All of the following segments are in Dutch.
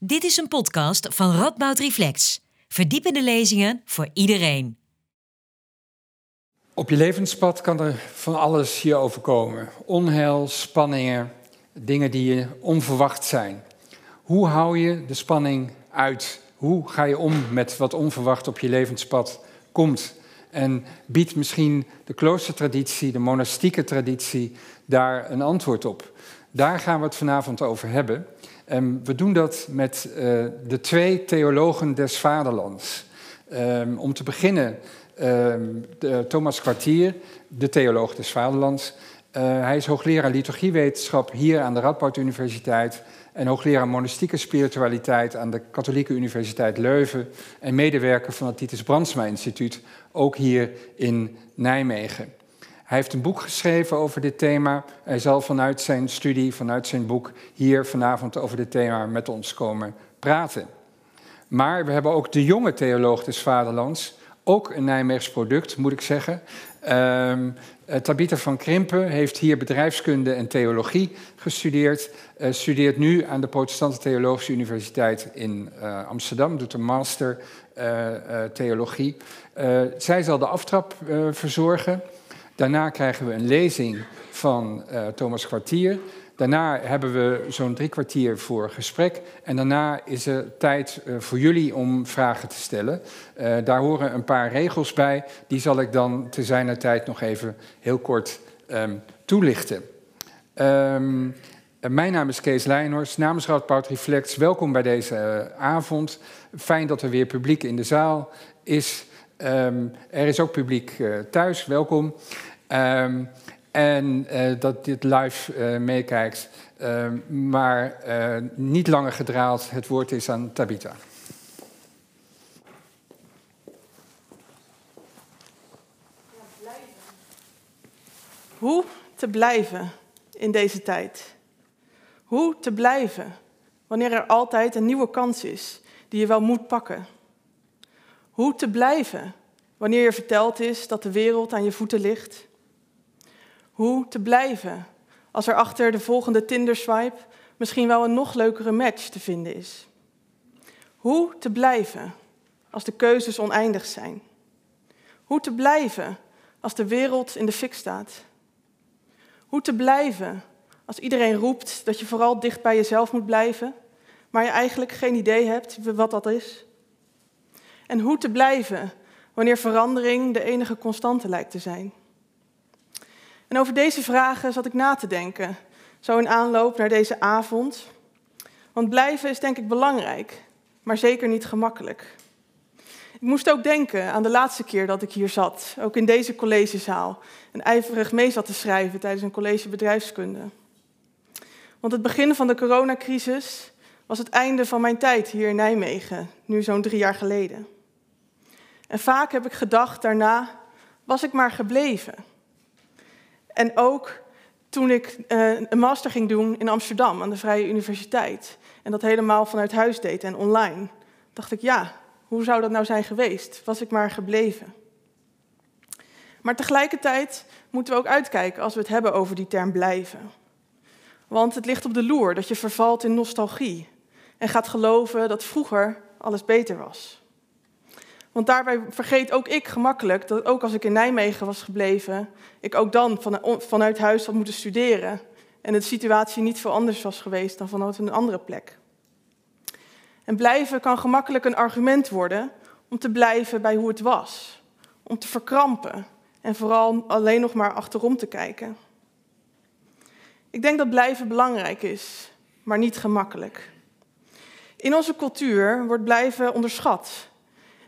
Dit is een podcast van Radboud Reflex. Verdiepende lezingen voor iedereen. Op je levenspad kan er van alles je overkomen. Onheil, spanningen, dingen die onverwacht zijn. Hoe hou je de spanning uit? Hoe ga je om met wat onverwacht op je levenspad komt? En biedt misschien de kloostertraditie, de monastieke traditie, daar een antwoord op? Daar gaan we het vanavond over hebben. Um, we doen dat met uh, de twee theologen des vaderlands. Um, om te beginnen um, de Thomas Kwartier, de theoloog des vaderlands. Uh, hij is hoogleraar liturgiewetenschap hier aan de Radboud Universiteit en hoogleraar monastieke spiritualiteit aan de Katholieke Universiteit Leuven en medewerker van het Titus Brandsma Instituut, ook hier in Nijmegen. Hij heeft een boek geschreven over dit thema. Hij zal vanuit zijn studie, vanuit zijn boek, hier vanavond over dit thema met ons komen praten. Maar we hebben ook de jonge theoloog des Vaderlands, ook een Nijmeegs product, moet ik zeggen. Um, Tabitha van Krimpen heeft hier bedrijfskunde en theologie gestudeerd. Uh, studeert nu aan de Protestante Theologische Universiteit in uh, Amsterdam, doet een master theologie. zij zal de aftrap verzorgen. Daarna krijgen we een lezing van uh, Thomas Kwartier. Daarna hebben we zo'n drie kwartier voor gesprek. En daarna is er tijd uh, voor jullie om vragen te stellen. Uh, daar horen een paar regels bij. Die zal ik dan te zijner tijd nog even heel kort um, toelichten. Um, mijn naam is Kees Leijnhorst, namens Radboud Reflex. Welkom bij deze avond. Fijn dat er weer publiek in de zaal is. Um, er is ook publiek thuis, welkom. Um, en uh, dat dit live uh, meekijkt. Uh, maar niet langer gedraald, het woord is aan Tabitha. Hoe te blijven in deze tijd? Hoe te blijven wanneer er altijd een nieuwe kans is die je wel moet pakken? Hoe te blijven wanneer je verteld is dat de wereld aan je voeten ligt? Hoe te blijven als er achter de volgende Tinder-swipe misschien wel een nog leukere match te vinden is? Hoe te blijven als de keuzes oneindig zijn? Hoe te blijven als de wereld in de fik staat? Hoe te blijven als iedereen roept dat je vooral dicht bij jezelf moet blijven, maar je eigenlijk geen idee hebt wat dat is? En hoe te blijven wanneer verandering de enige constante lijkt te zijn? En over deze vragen zat ik na te denken, zo in aanloop naar deze avond. Want blijven is denk ik belangrijk, maar zeker niet gemakkelijk. Ik moest ook denken aan de laatste keer dat ik hier zat, ook in deze collegezaal, en ijverig mee zat te schrijven tijdens een college bedrijfskunde. Want het begin van de coronacrisis was het einde van mijn tijd hier in Nijmegen, nu zo'n drie jaar geleden. En vaak heb ik gedacht daarna, was ik maar gebleven. En ook toen ik uh, een master ging doen in Amsterdam aan de Vrije Universiteit. En dat helemaal vanuit huis deed en online. Dacht ik, ja, hoe zou dat nou zijn geweest? Was ik maar gebleven. Maar tegelijkertijd moeten we ook uitkijken als we het hebben over die term blijven. Want het ligt op de loer dat je vervalt in nostalgie en gaat geloven dat vroeger alles beter was. Want daarbij vergeet ook ik gemakkelijk dat ook als ik in Nijmegen was gebleven, ik ook dan van, vanuit huis had moeten studeren. En de situatie niet veel anders was geweest dan vanuit een andere plek. En blijven kan gemakkelijk een argument worden om te blijven bij hoe het was. Om te verkrampen en vooral alleen nog maar achterom te kijken. Ik denk dat blijven belangrijk is, maar niet gemakkelijk. In onze cultuur wordt blijven onderschat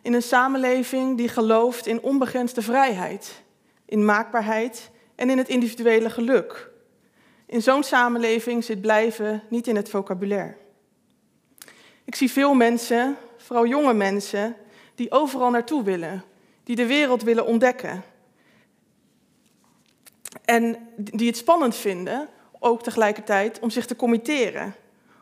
in een samenleving die gelooft in onbegrensde vrijheid, in maakbaarheid en in het individuele geluk. In zo'n samenleving zit blijven niet in het vocabulaire. Ik zie veel mensen, vooral jonge mensen, die overal naartoe willen, die de wereld willen ontdekken. En die het spannend vinden, ook tegelijkertijd, om zich te committeren,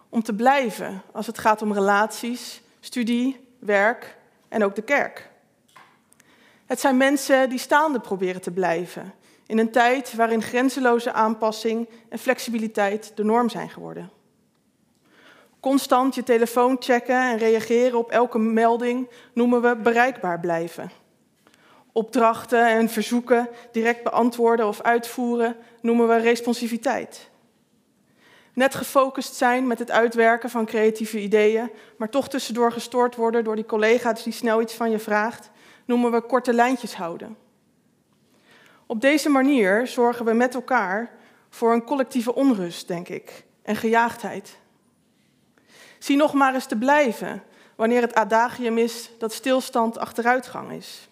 om te blijven als het gaat om relaties, studie, werk en ook de kerk. Het zijn mensen die staande proberen te blijven in een tijd waarin grenzeloze aanpassing en flexibiliteit de norm zijn geworden. Constant je telefoon checken en reageren op elke melding noemen we bereikbaar blijven. Opdrachten en verzoeken direct beantwoorden of uitvoeren noemen we responsiviteit. Net gefocust zijn met het uitwerken van creatieve ideeën, maar toch tussendoor gestoord worden door die collega's die snel iets van je vraagt, noemen we korte lijntjes houden. Op deze manier zorgen we met elkaar voor een collectieve onrust, denk ik, en gejaagdheid. Zie nog maar eens te blijven wanneer het adagium is dat stilstand achteruitgang is.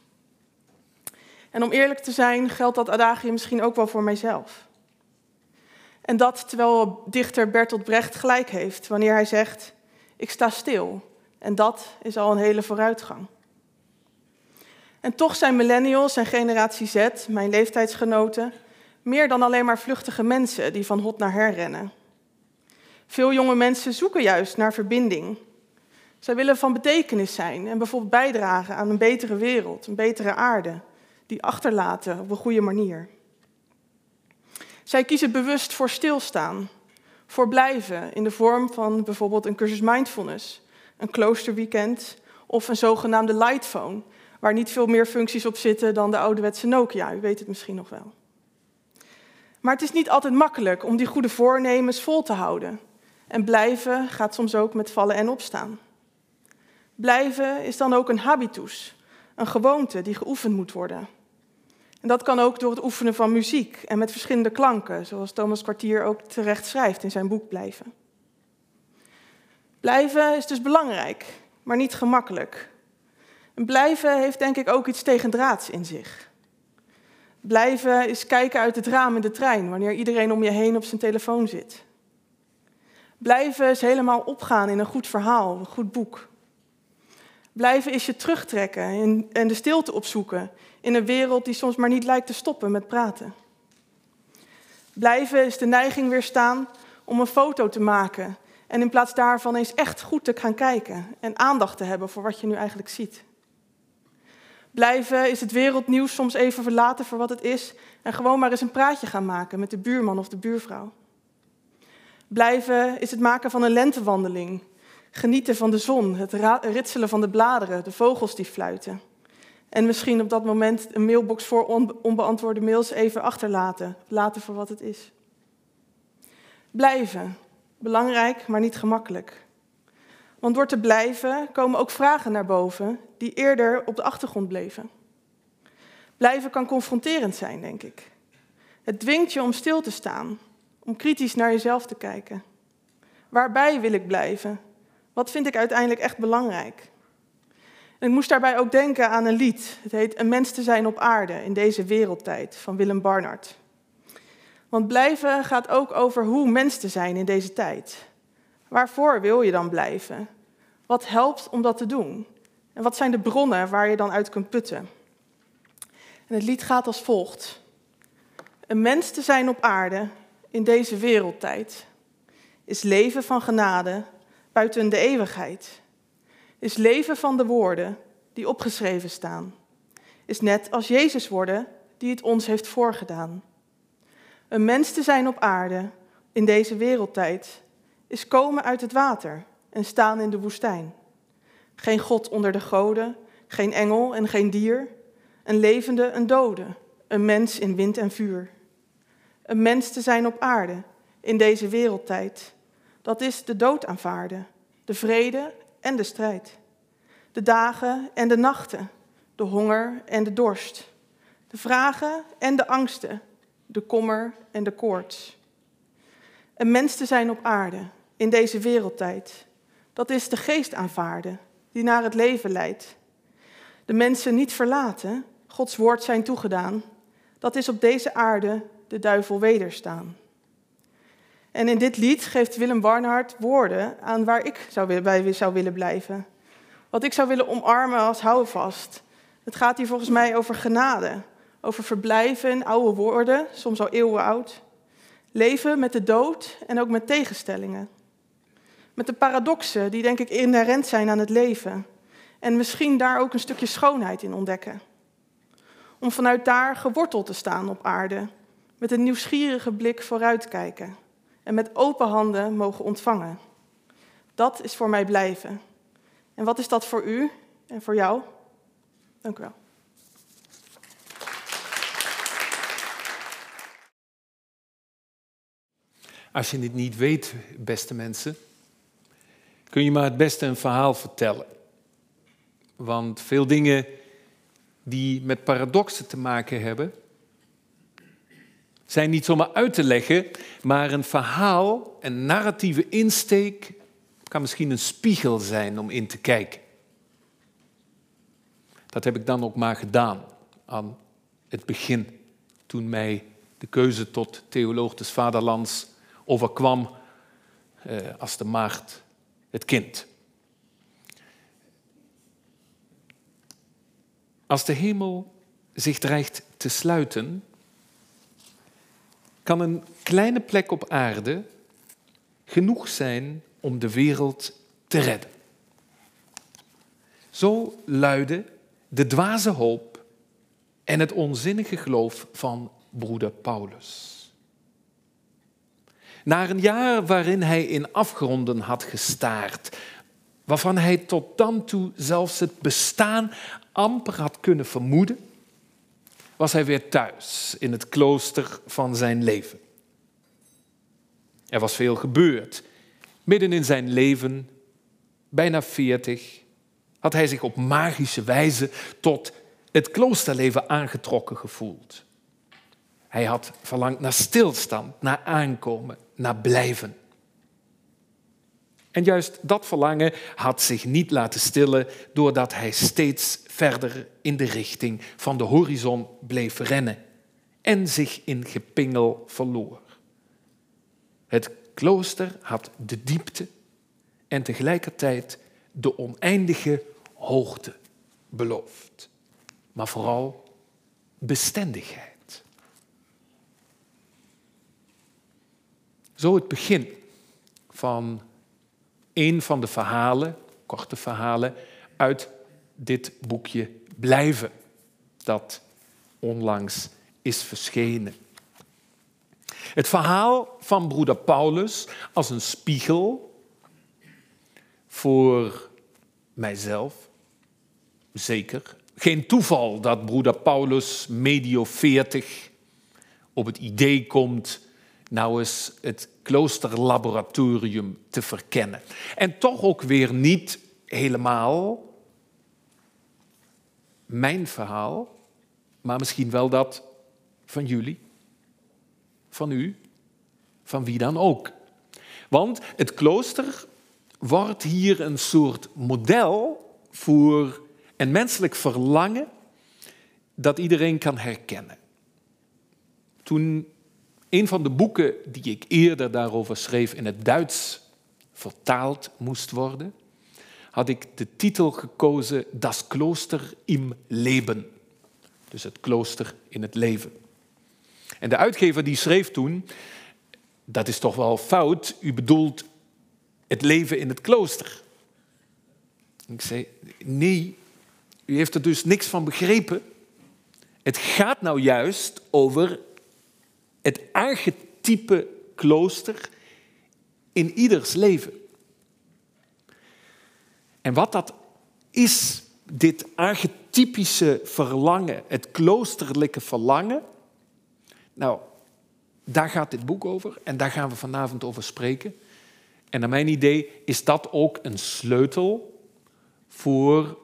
En om eerlijk te zijn geldt dat adagium misschien ook wel voor mijzelf. En dat terwijl dichter Bertolt Brecht gelijk heeft wanneer hij zegt: Ik sta stil. En dat is al een hele vooruitgang. En toch zijn millennials en generatie Z, mijn leeftijdsgenoten, meer dan alleen maar vluchtige mensen die van hot naar her rennen. Veel jonge mensen zoeken juist naar verbinding. Zij willen van betekenis zijn en bijvoorbeeld bijdragen aan een betere wereld, een betere aarde, die achterlaten op een goede manier. Zij kiezen bewust voor stilstaan, voor blijven in de vorm van bijvoorbeeld een cursus mindfulness, een kloosterweekend of een zogenaamde lightphone, waar niet veel meer functies op zitten dan de ouderwetse Nokia. U weet het misschien nog wel. Maar het is niet altijd makkelijk om die goede voornemens vol te houden. En blijven gaat soms ook met vallen en opstaan. Blijven is dan ook een habitus, een gewoonte die geoefend moet worden. En dat kan ook door het oefenen van muziek en met verschillende klanken, zoals Thomas Kwartier ook terecht schrijft in zijn boek Blijven. Blijven is dus belangrijk, maar niet gemakkelijk. En blijven heeft denk ik ook iets tegendraads in zich. Blijven is kijken uit het raam in de trein wanneer iedereen om je heen op zijn telefoon zit. Blijven is helemaal opgaan in een goed verhaal, een goed boek. Blijven is je terugtrekken en de stilte opzoeken in een wereld die soms maar niet lijkt te stoppen met praten. Blijven is de neiging weerstaan om een foto te maken en in plaats daarvan eens echt goed te gaan kijken en aandacht te hebben voor wat je nu eigenlijk ziet. Blijven is het wereldnieuws soms even verlaten voor wat het is en gewoon maar eens een praatje gaan maken met de buurman of de buurvrouw. Blijven is het maken van een lentewandeling, genieten van de zon, het ritselen van de bladeren, de vogels die fluiten. En misschien op dat moment een mailbox voor onbeantwoorde mails even achterlaten, laten voor wat het is. Blijven, belangrijk, maar niet gemakkelijk. Want door te blijven komen ook vragen naar boven die eerder op de achtergrond bleven. Blijven kan confronterend zijn, denk ik. Het dwingt je om stil te staan, om kritisch naar jezelf te kijken. Waarbij wil ik blijven? Wat vind ik uiteindelijk echt belangrijk? En ik moest daarbij ook denken aan een lied. Het heet Een mens te zijn op aarde in deze wereldtijd van Willem Barnard. Want blijven gaat ook over hoe mens te zijn in deze tijd. Waarvoor wil je dan blijven? Wat helpt om dat te doen? En wat zijn de bronnen waar je dan uit kunt putten? En het lied gaat als volgt. Een mens te zijn op aarde in deze wereldtijd is leven van genade buiten de eeuwigheid. Is leven van de woorden die opgeschreven staan. Is net als Jezus worden die het ons heeft voorgedaan. Een mens te zijn op aarde in deze wereldtijd is komen uit het water en staan in de woestijn. Geen God onder de goden, geen engel en geen dier. Een levende, een dode, een mens in wind en vuur. Een mens te zijn op aarde, in deze wereldtijd. Dat is de dood aanvaarden, de vrede en de strijd. De dagen en de nachten, de honger en de dorst. De vragen en de angsten, de kommer en de koorts. Een mens te zijn op aarde, in deze wereldtijd. Dat is de geest aanvaarden, die naar het leven leidt. De mensen niet verlaten, Gods woord zijn toegedaan. Dat is op deze aarde de duivel wederstaan. En in dit lied geeft Willem Barnhart woorden aan waar ik zou, bij zou willen blijven. Wat ik zou willen omarmen als houvast. Het gaat hier volgens mij over genade, over verblijven in oude woorden, soms al eeuwen oud. Leven met de dood en ook met tegenstellingen. Met de paradoxen die denk ik inherent zijn aan het leven. En misschien daar ook een stukje schoonheid in ontdekken. Om vanuit daar geworteld te staan op aarde. Met een nieuwsgierige blik vooruitkijken. En met open handen mogen ontvangen. Dat is voor mij blijven. En wat is dat voor u en voor jou? Dank u wel. Als je dit niet weet, beste mensen, kun je maar het beste een verhaal vertellen. Want veel dingen die met paradoxen te maken hebben, zijn niet zomaar uit te leggen, maar een verhaal, een narratieve insteek, kan misschien een spiegel zijn om in te kijken. Dat heb ik dan ook maar gedaan aan het begin, toen mij de keuze tot theoloog des vaderlands overkwam eh, als de maagd het kind. Als de hemel zich dreigt te sluiten, kan een kleine plek op aarde genoeg zijn om de wereld te redden. Zo luidde de dwaze hoop en het onzinnige geloof van broeder Paulus. Na een jaar waarin hij in afgronden had gestaard, waarvan hij tot dan toe zelfs het bestaan amper had kunnen vermoeden, was hij weer thuis in het klooster van zijn leven. Er was veel gebeurd. Midden in zijn leven, bijna veertig, had hij zich op magische wijze tot het kloosterleven aangetrokken gevoeld. Hij had verlangd naar stilstand, naar aankomen, naar blijven. En juist dat verlangen had zich niet laten stillen doordat hij steeds verder in de richting van de horizon bleef rennen en zich in gepingel verloor. Het klooster had de diepte en tegelijkertijd de oneindige hoogte beloofd, maar vooral bestendigheid. Zo het begin van een van de verhalen, korte verhalen, uit dit boekje Blijven, dat onlangs is verschenen. Het verhaal van broeder Paulus als een spiegel voor mijzelf, zeker. Geen toeval dat broeder Paulus medio 40 op het idee komt nou eens het kloosterlaboratorium te verkennen. En toch ook weer niet helemaal mijn verhaal, maar misschien wel dat van jullie, van u, van wie dan ook. Want het klooster wordt hier een soort model voor een menselijk verlangen dat iedereen kan herkennen. Toen een van de boeken die ik eerder daarover schreef in het Duits vertaald moest worden, had ik de titel gekozen Das Klooster im Leben. Dus het klooster in het leven. En de uitgever die schreef toen, dat is toch wel fout, u bedoelt het leven in het klooster. Ik zei, nee, u heeft er dus niks van begrepen. Het gaat nou juist over het archetype klooster in ieders leven. En wat dat is, dit archetypische verlangen, het kloosterlijke verlangen, nou, daar gaat dit boek over en daar gaan we vanavond over spreken. En naar mijn idee is dat ook een sleutel voor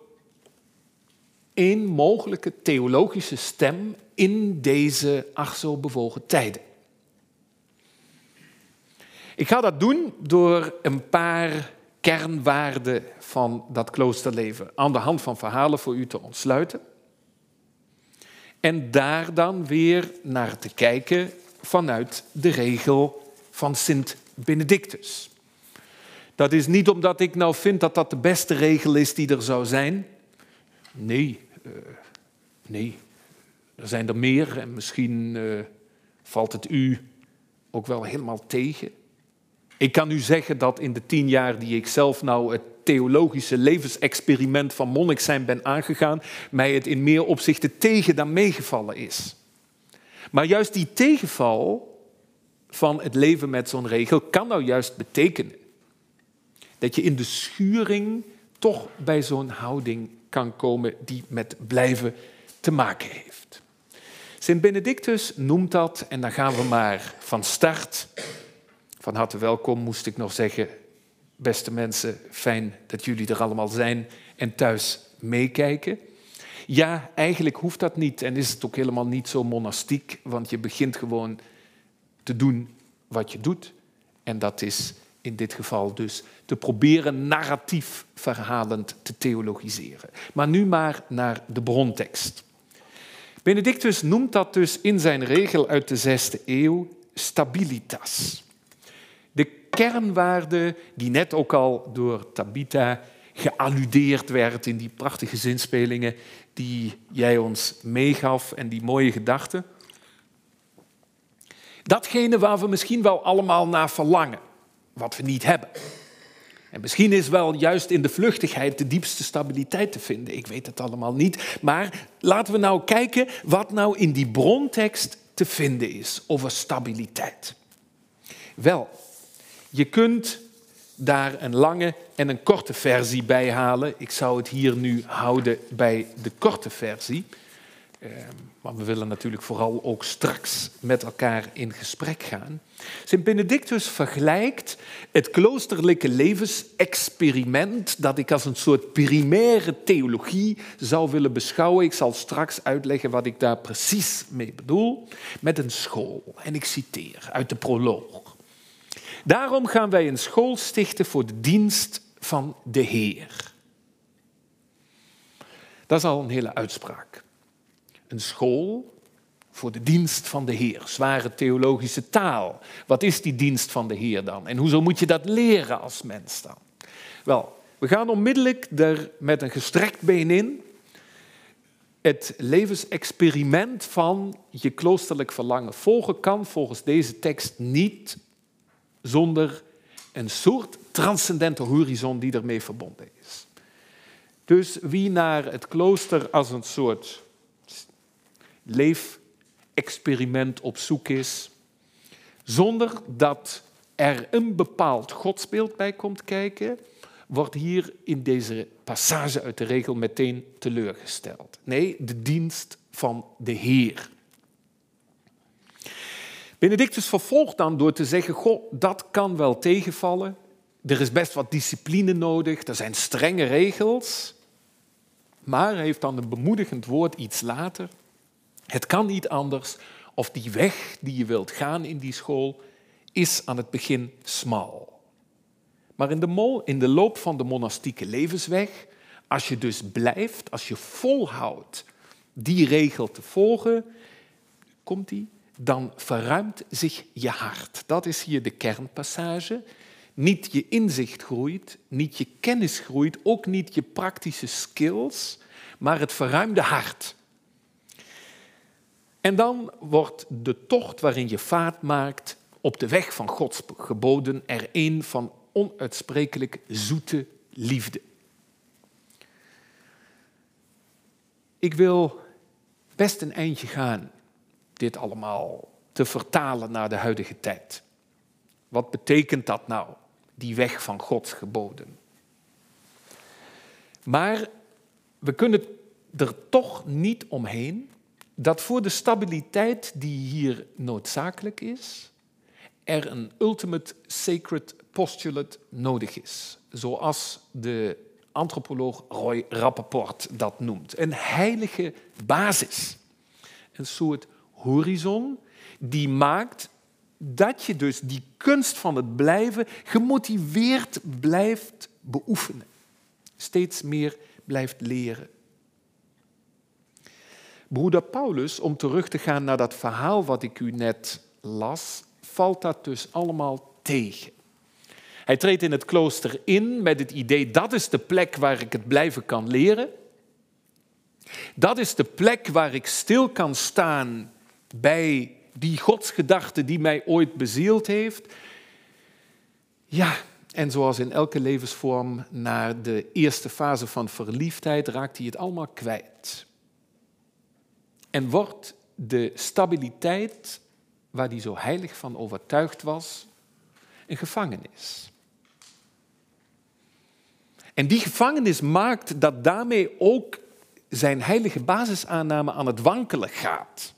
een mogelijke theologische stem in deze ach zo bewogen tijden. Ik ga dat doen door een paar kernwaarden van dat kloosterleven aan de hand van verhalen voor u te ontsluiten. En daar dan weer naar te kijken vanuit de regel van Sint Benedictus. Dat is niet omdat ik nou vind dat dat de beste regel is die er zou zijn. Nee, uh, nee. Er zijn er meer en misschien uh, valt het u ook wel helemaal tegen. Ik kan u zeggen dat in de tien jaar die ik zelf nou het theologische levensexperiment van monnik zijn ben aangegaan, mij het in meer opzichten tegen dan meegevallen is. Maar juist die tegenval van het leven met zo'n regel kan nou juist betekenen dat je in de schuring toch bij zo'n houding kan komen die met blijven te maken heeft. Sint Benedictus noemt dat, en dan gaan we maar van start. Van harte welkom, moest ik nog zeggen. Beste mensen, fijn dat jullie er allemaal zijn en thuis meekijken. Ja, eigenlijk hoeft dat niet en is het ook helemaal niet zo monastiek, want je begint gewoon te doen wat je doet. En dat is in dit geval dus te proberen narratief verhalend te theologiseren. Maar nu maar naar de brontekst. Benedictus noemt dat dus in zijn regel uit de zesde eeuw stabilitas. De kernwaarde die net ook al door Tabitha gealludeerd werd in die prachtige zinspelingen die jij ons meegaf en die mooie gedachten. Datgene waar we misschien wel allemaal naar verlangen, wat we niet hebben. En misschien is wel juist in de vluchtigheid de diepste stabiliteit te vinden. Ik weet het allemaal niet. Maar laten we nou kijken wat nou in die brontekst te vinden is over stabiliteit. Wel, je kunt daar een lange en een korte versie bij halen. Ik zou het hier nu houden bij de korte versie. Ehm, maar we willen natuurlijk vooral ook straks met elkaar in gesprek gaan. Sint Benedictus vergelijkt het kloosterlijke levensexperiment dat ik als een soort primaire theologie zou willen beschouwen. Ik zal straks uitleggen wat ik daar precies mee bedoel. Met een school. En ik citeer uit de proloog. Daarom gaan wij een school stichten voor de dienst van de Heer. Dat is al een hele uitspraak. Een school voor de dienst van de Heer. Zware theologische taal. Wat is die dienst van de Heer dan? En hoezo moet je dat leren als mens dan? Wel, we gaan onmiddellijk er met een gestrekt been in. Het levensexperiment van je kloosterlijk verlangen volgen kan volgens deze tekst niet zonder een soort transcendente horizon die ermee verbonden is. Dus wie naar het klooster als een soort leefexperiment op zoek is, zonder dat er een bepaald godsbeeld bij komt kijken, wordt hier in deze passage uit de regel meteen teleurgesteld. Nee, de dienst van de Heer. Benedictus vervolgt dan door te zeggen, goh, dat kan wel tegenvallen. Er is best wat discipline nodig, er zijn strenge regels. Maar hij heeft dan een bemoedigend woord iets later. Het kan niet anders of die weg die je wilt gaan in die school is aan het begin smal. Maar in de, mol, in de loop van de monastieke levensweg, als je dus blijft, als je volhoudt die regel te volgen, komt die dan verruimt zich je hart. Dat is hier de kernpassage. Niet je inzicht groeit, niet je kennis groeit, ook niet je praktische skills, maar het verruimde hart. En dan wordt de tocht waarin je vaart maakt op de weg van Gods geboden er een van onuitsprekelijk zoete liefde. Ik wil best een eindje gaan dit allemaal te vertalen naar de huidige tijd. Wat betekent dat nou, die weg van Gods geboden? Maar we kunnen er toch niet omheen dat voor de stabiliteit die hier noodzakelijk is, er een ultimate sacred postulate nodig is. Zoals de antropoloog Roy Rappaport dat noemt. Een heilige basis. Een soort horizon die maakt dat je dus die kunst van het blijven gemotiveerd blijft beoefenen. Steeds meer blijft leren. Broeder Paulus, om terug te gaan naar dat verhaal wat ik u net las, valt dat dus allemaal tegen. Hij treedt in het klooster in met het idee dat is de plek waar ik het blijven kan leren. Dat is de plek waar ik stil kan staan bij die godsgedachte die mij ooit bezield heeft. Ja, en zoals in elke levensvorm, naar de eerste fase van verliefdheid raakt hij het allemaal kwijt. En wordt de stabiliteit waar hij zo heilig van overtuigd was, een gevangenis. En die gevangenis maakt dat daarmee ook zijn heilige basisaanname aan het wankelen gaat.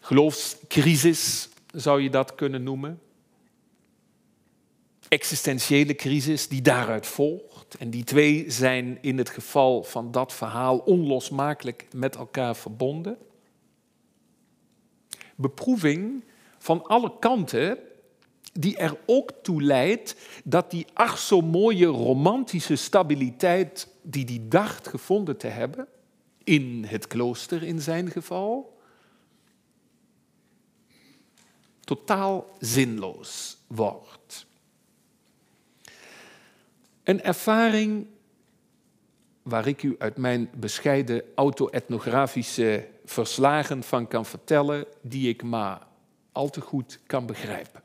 Geloofscrisis zou je dat kunnen noemen. Existentiële crisis die daaruit volgt. En die twee zijn in het geval van dat verhaal onlosmakelijk met elkaar verbonden. Beproeving van alle kanten die er ook toe leidt dat die ach zo mooie romantische stabiliteit die hij dacht gevonden te hebben, in het klooster in zijn geval, totaal zinloos wordt. Een ervaring waar ik u uit mijn bescheiden auto-etnografische verslagen van kan vertellen, die ik maar al te goed kan begrijpen.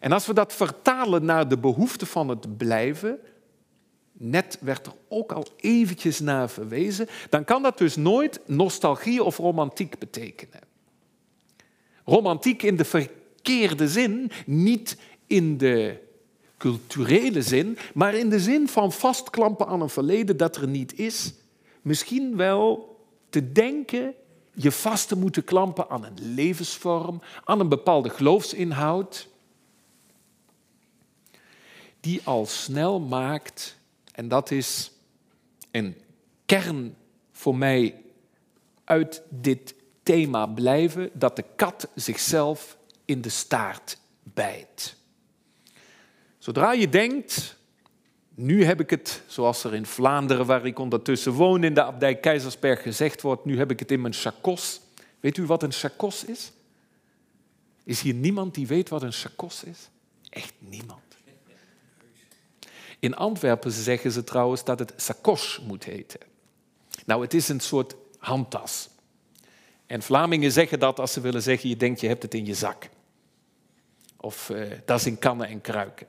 En als we dat vertalen naar de behoefte van het blijven, net werd er ook al eventjes naar verwezen, dan kan dat dus nooit nostalgie of romantiek betekenen. Romantiek in de verkeerde zin, niet in de culturele zin, maar in de zin van vastklampen aan een verleden dat er niet is. Misschien wel te denken je vast te moeten klampen aan een levensvorm, aan een bepaalde geloofsinhoud, die al snel maakt, en dat is een kern voor mij uit dit thema blijven, dat de kat zichzelf in de staart bijt. Zodra je denkt, nu heb ik het, zoals er in Vlaanderen, waar ik ondertussen woon, in de abdij Keizersberg gezegd wordt, nu heb ik het in mijn chakos. Weet u wat een chakos is? Is hier niemand die weet wat een chakos is? Echt niemand. In Antwerpen zeggen ze trouwens dat het sakos moet heten. Nou, het is een soort handtas. En Vlamingen zeggen dat als ze willen zeggen, je denkt je hebt het in je zak. Of uh, dat is in kannen en kruiken.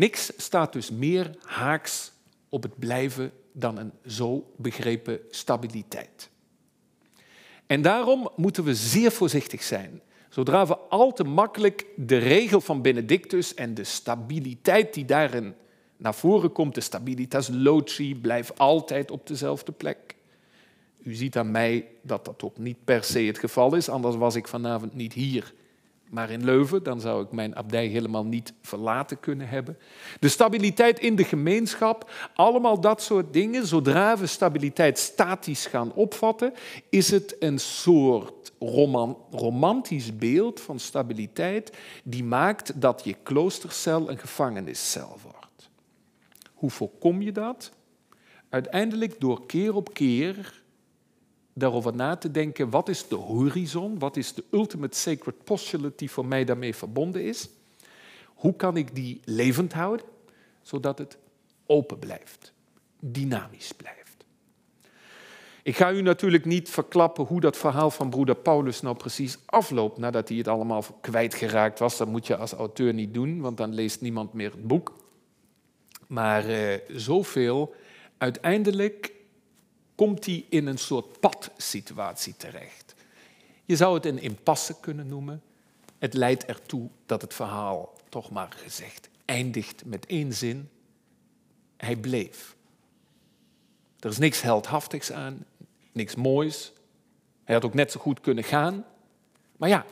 Niks staat dus meer haaks op het blijven dan een zo begrepen stabiliteit. En daarom moeten we zeer voorzichtig zijn. Zodra we al te makkelijk de regel van Benedictus en de stabiliteit die daarin naar voren komt, de stabilitas loci, blijf altijd op dezelfde plek. U ziet aan mij dat dat ook niet per se het geval is, anders was ik vanavond niet hier maar in Leuven, dan zou ik mijn abdij helemaal niet verlaten kunnen hebben. De stabiliteit in de gemeenschap, allemaal dat soort dingen. Zodra we stabiliteit statisch gaan opvatten, is het een soort romantisch beeld van stabiliteit die maakt dat je kloostercel een gevangeniscel wordt. Hoe voorkom je dat? Uiteindelijk door keer op keer daarover na te denken, wat is de horizon, wat is de ultimate sacred postulate die voor mij daarmee verbonden is? Hoe kan ik die levend houden, zodat het open blijft, dynamisch blijft? Ik ga u natuurlijk niet verklappen hoe dat verhaal van broeder Paulus nou precies afloopt nadat hij het allemaal kwijtgeraakt was. Dat moet je als auteur niet doen, want dan leest niemand meer het boek. Maar eh, zoveel, uiteindelijk komt hij in een soort padsituatie terecht. Je zou het een impasse kunnen noemen. Het leidt ertoe dat het verhaal, toch maar gezegd, eindigt met één zin. Hij bleef. Er is niks heldhaftigs aan, niks moois. Hij had ook net zo goed kunnen gaan. Maar ja,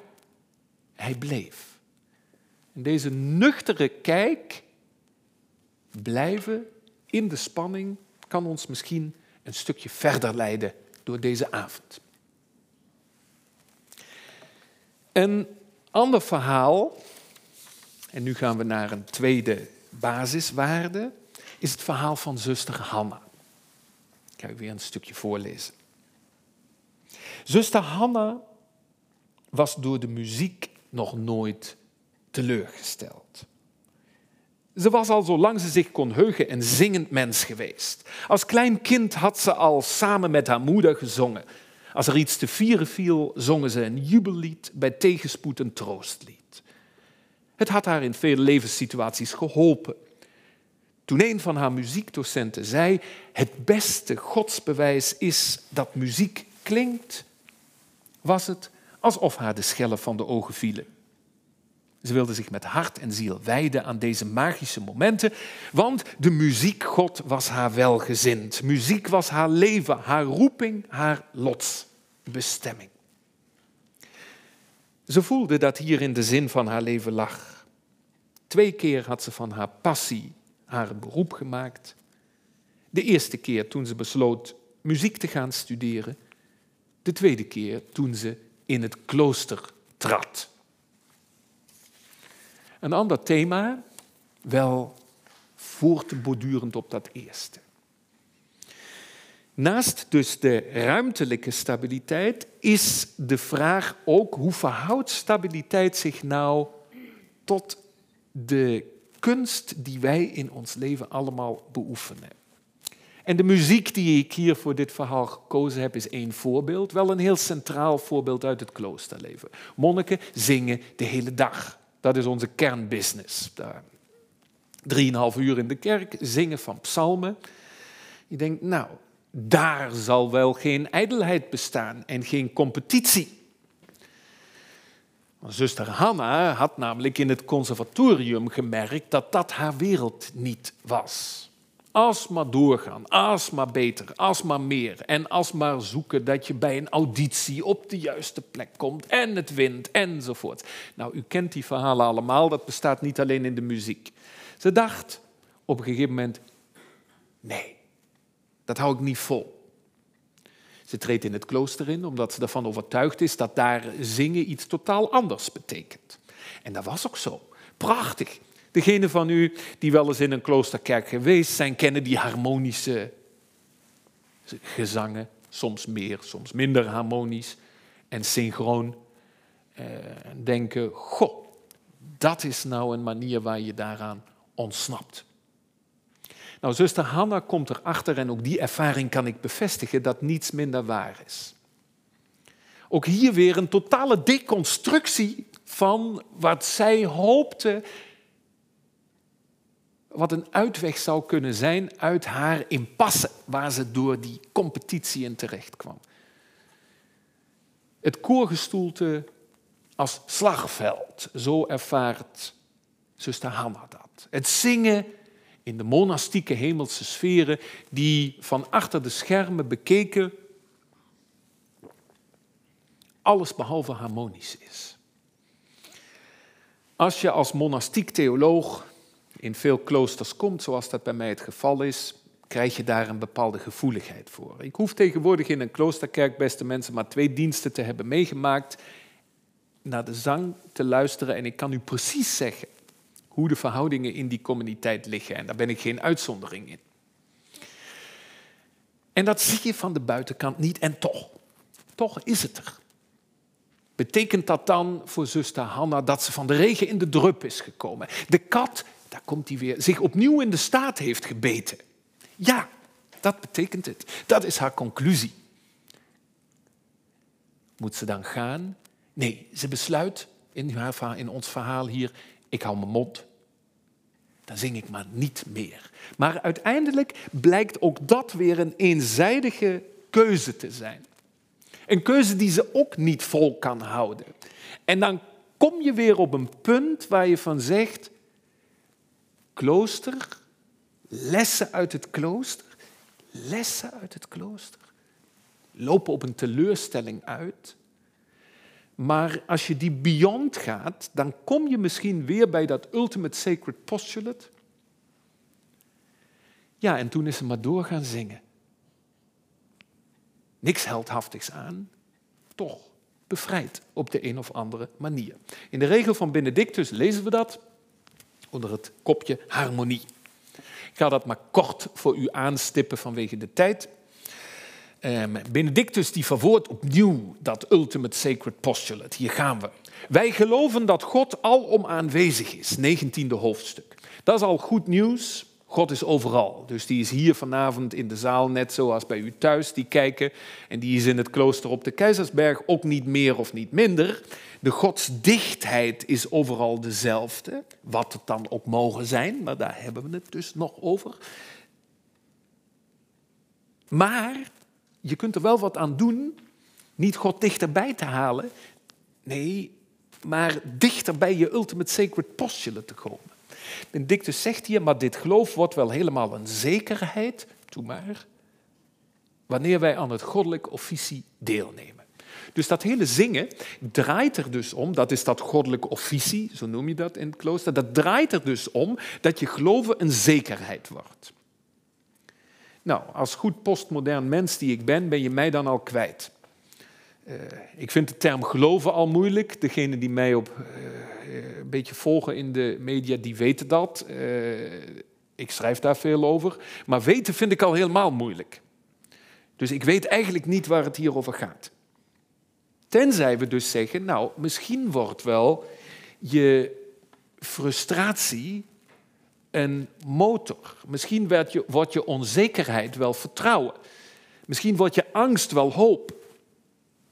hij bleef. En deze nuchtere kijk, blijven in de spanning, kan ons misschien een stukje verder leiden door deze avond. Een ander verhaal, en nu gaan we naar een tweede basiswaarde, is het verhaal van zuster Hanna. Ik ga u weer een stukje voorlezen. Zuster Hanna was door de muziek nog nooit teleurgesteld. Ze was al zolang ze zich kon heugen een zingend mens geweest. Als klein kind had ze al samen met haar moeder gezongen. Als er iets te vieren viel, zongen ze een jubellied, bij tegenspoed een troostlied. Het had haar in vele levenssituaties geholpen. Toen een van haar muziekdocenten zei: Het beste godsbewijs is dat muziek klinkt, was het alsof haar de schellen van de ogen vielen. Ze wilde zich met hart en ziel wijden aan deze magische momenten, want de muziekgod was haar welgezind. Muziek was haar leven, haar roeping, haar lotsbestemming. Ze voelde dat hierin de zin van haar leven lag. Twee keer had ze van haar passie haar beroep gemaakt. De eerste keer toen ze besloot muziek te gaan studeren. De tweede keer toen ze in het klooster trad. Een ander thema, wel voortbordurend op dat eerste. Naast dus de ruimtelijke stabiliteit is de vraag ook hoe verhoudt stabiliteit zich nou tot de kunst die wij in ons leven allemaal beoefenen. En de muziek die ik hier voor dit verhaal gekozen heb, is één voorbeeld. Wel een heel centraal voorbeeld uit het kloosterleven. Monniken zingen de hele dag. Dat is onze kernbusiness. Drieënhalf uur in de kerk, zingen van psalmen. Je denkt, nou, daar zal wel geen ijdelheid bestaan en geen competitie. Zuster Hanna had namelijk in het conservatorium gemerkt dat dat haar wereld niet was. Alsmaar doorgaan, alsmaar beter, alsmaar meer. En alsmaar zoeken dat je bij een auditie op de juiste plek komt en het wint enzovoort. Nou, u kent die verhalen allemaal, dat bestaat niet alleen in de muziek. Ze dacht op een gegeven moment, nee, dat hou ik niet vol. Ze treedt in het klooster in omdat ze ervan overtuigd is dat daar zingen iets totaal anders betekent. En dat was ook zo. Prachtig. Degenen van u die wel eens in een kloosterkerk geweest zijn, kennen die harmonische gezangen. Soms meer, soms minder harmonisch en synchroon. En eh, denken, goh, dat is nou een manier waar je daaraan ontsnapt. Nou, zuster Hanna komt erachter en ook die ervaring kan ik bevestigen dat niets minder waar is. Ook hier weer een totale deconstructie van wat zij hoopte wat een uitweg zou kunnen zijn uit haar impasse waar ze door die competitie in terecht kwam. Het koorgestoelte als slagveld, zo ervaart zuster Hanna dat. Het zingen in de monastieke hemelse sferen die van achter de schermen bekeken alles behalve harmonisch is. Als je als monastiek theoloog in veel kloosters komt, zoals dat bij mij het geval is, krijg je daar een bepaalde gevoeligheid voor. Ik hoef tegenwoordig in een kloosterkerk, beste mensen, maar twee diensten te hebben meegemaakt, naar de zang te luisteren en ik kan u precies zeggen hoe de verhoudingen in die communiteit liggen. En daar ben ik geen uitzondering in. En dat zie je van de buitenkant niet en toch, toch is het er. Betekent dat dan voor zuster Hanna dat ze van de regen in de drup is gekomen? De kat daar komt hij weer, zich opnieuw in de staat heeft gebeten. Ja, dat betekent het. Dat is haar conclusie. Moet ze dan gaan? Nee, ze besluit in, haar, in ons verhaal hier, ik hou mijn mond. Dan zing ik maar niet meer. Maar uiteindelijk blijkt ook dat weer een eenzijdige keuze te zijn. Een keuze die ze ook niet vol kan houden. En dan kom je weer op een punt waar je van zegt, klooster, lessen uit het klooster, lessen uit het klooster, lopen op een teleurstelling uit. Maar als je die beyond gaat, dan kom je misschien weer bij dat ultimate sacred postulate. Ja, en toen is ze maar door gaan zingen. Niks heldhaftigs aan, toch bevrijd op de een of andere manier. In de regel van Benedictus lezen we dat onder het kopje harmonie. Ik ga dat maar kort voor u aanstippen vanwege de tijd. Um, Benedictus die verwoordt opnieuw dat ultimate sacred postulate. Hier gaan we. Wij geloven dat God alom aanwezig is, 19e hoofdstuk. Dat is al goed nieuws. God is overal. Dus die is hier vanavond in de zaal, net zoals bij u thuis, die kijken. En die is in het klooster op de Keizersberg ook niet meer of niet minder. De godsdichtheid is overal dezelfde, wat het dan ook mogen zijn, maar daar hebben we het dus nog over. Maar je kunt er wel wat aan doen, niet God dichterbij te halen. Nee, maar dichter bij je ultimate sacred postulate te komen. Benedictus zegt hier, maar dit geloof wordt wel helemaal een zekerheid, toe maar, wanneer wij aan het goddelijk officie deelnemen. Dus dat hele zingen draait er dus om, dat is dat goddelijke officie, zo noem je dat in het klooster, dat draait er dus om dat je geloven een zekerheid wordt. Nou, als goed postmodern mens die ik ben, ben je mij dan al kwijt. Uh, ik vind de term geloven al moeilijk. Degenen die mij op uh, een beetje volgen in de media, die weten dat. Uh, ik schrijf daar veel over. Maar weten vind ik al helemaal moeilijk. Dus ik weet eigenlijk niet waar het hier over gaat. Tenzij we dus zeggen, nou, misschien wordt wel je frustratie een motor. Misschien wordt je, wordt je onzekerheid wel vertrouwen. Misschien wordt je angst wel hoop.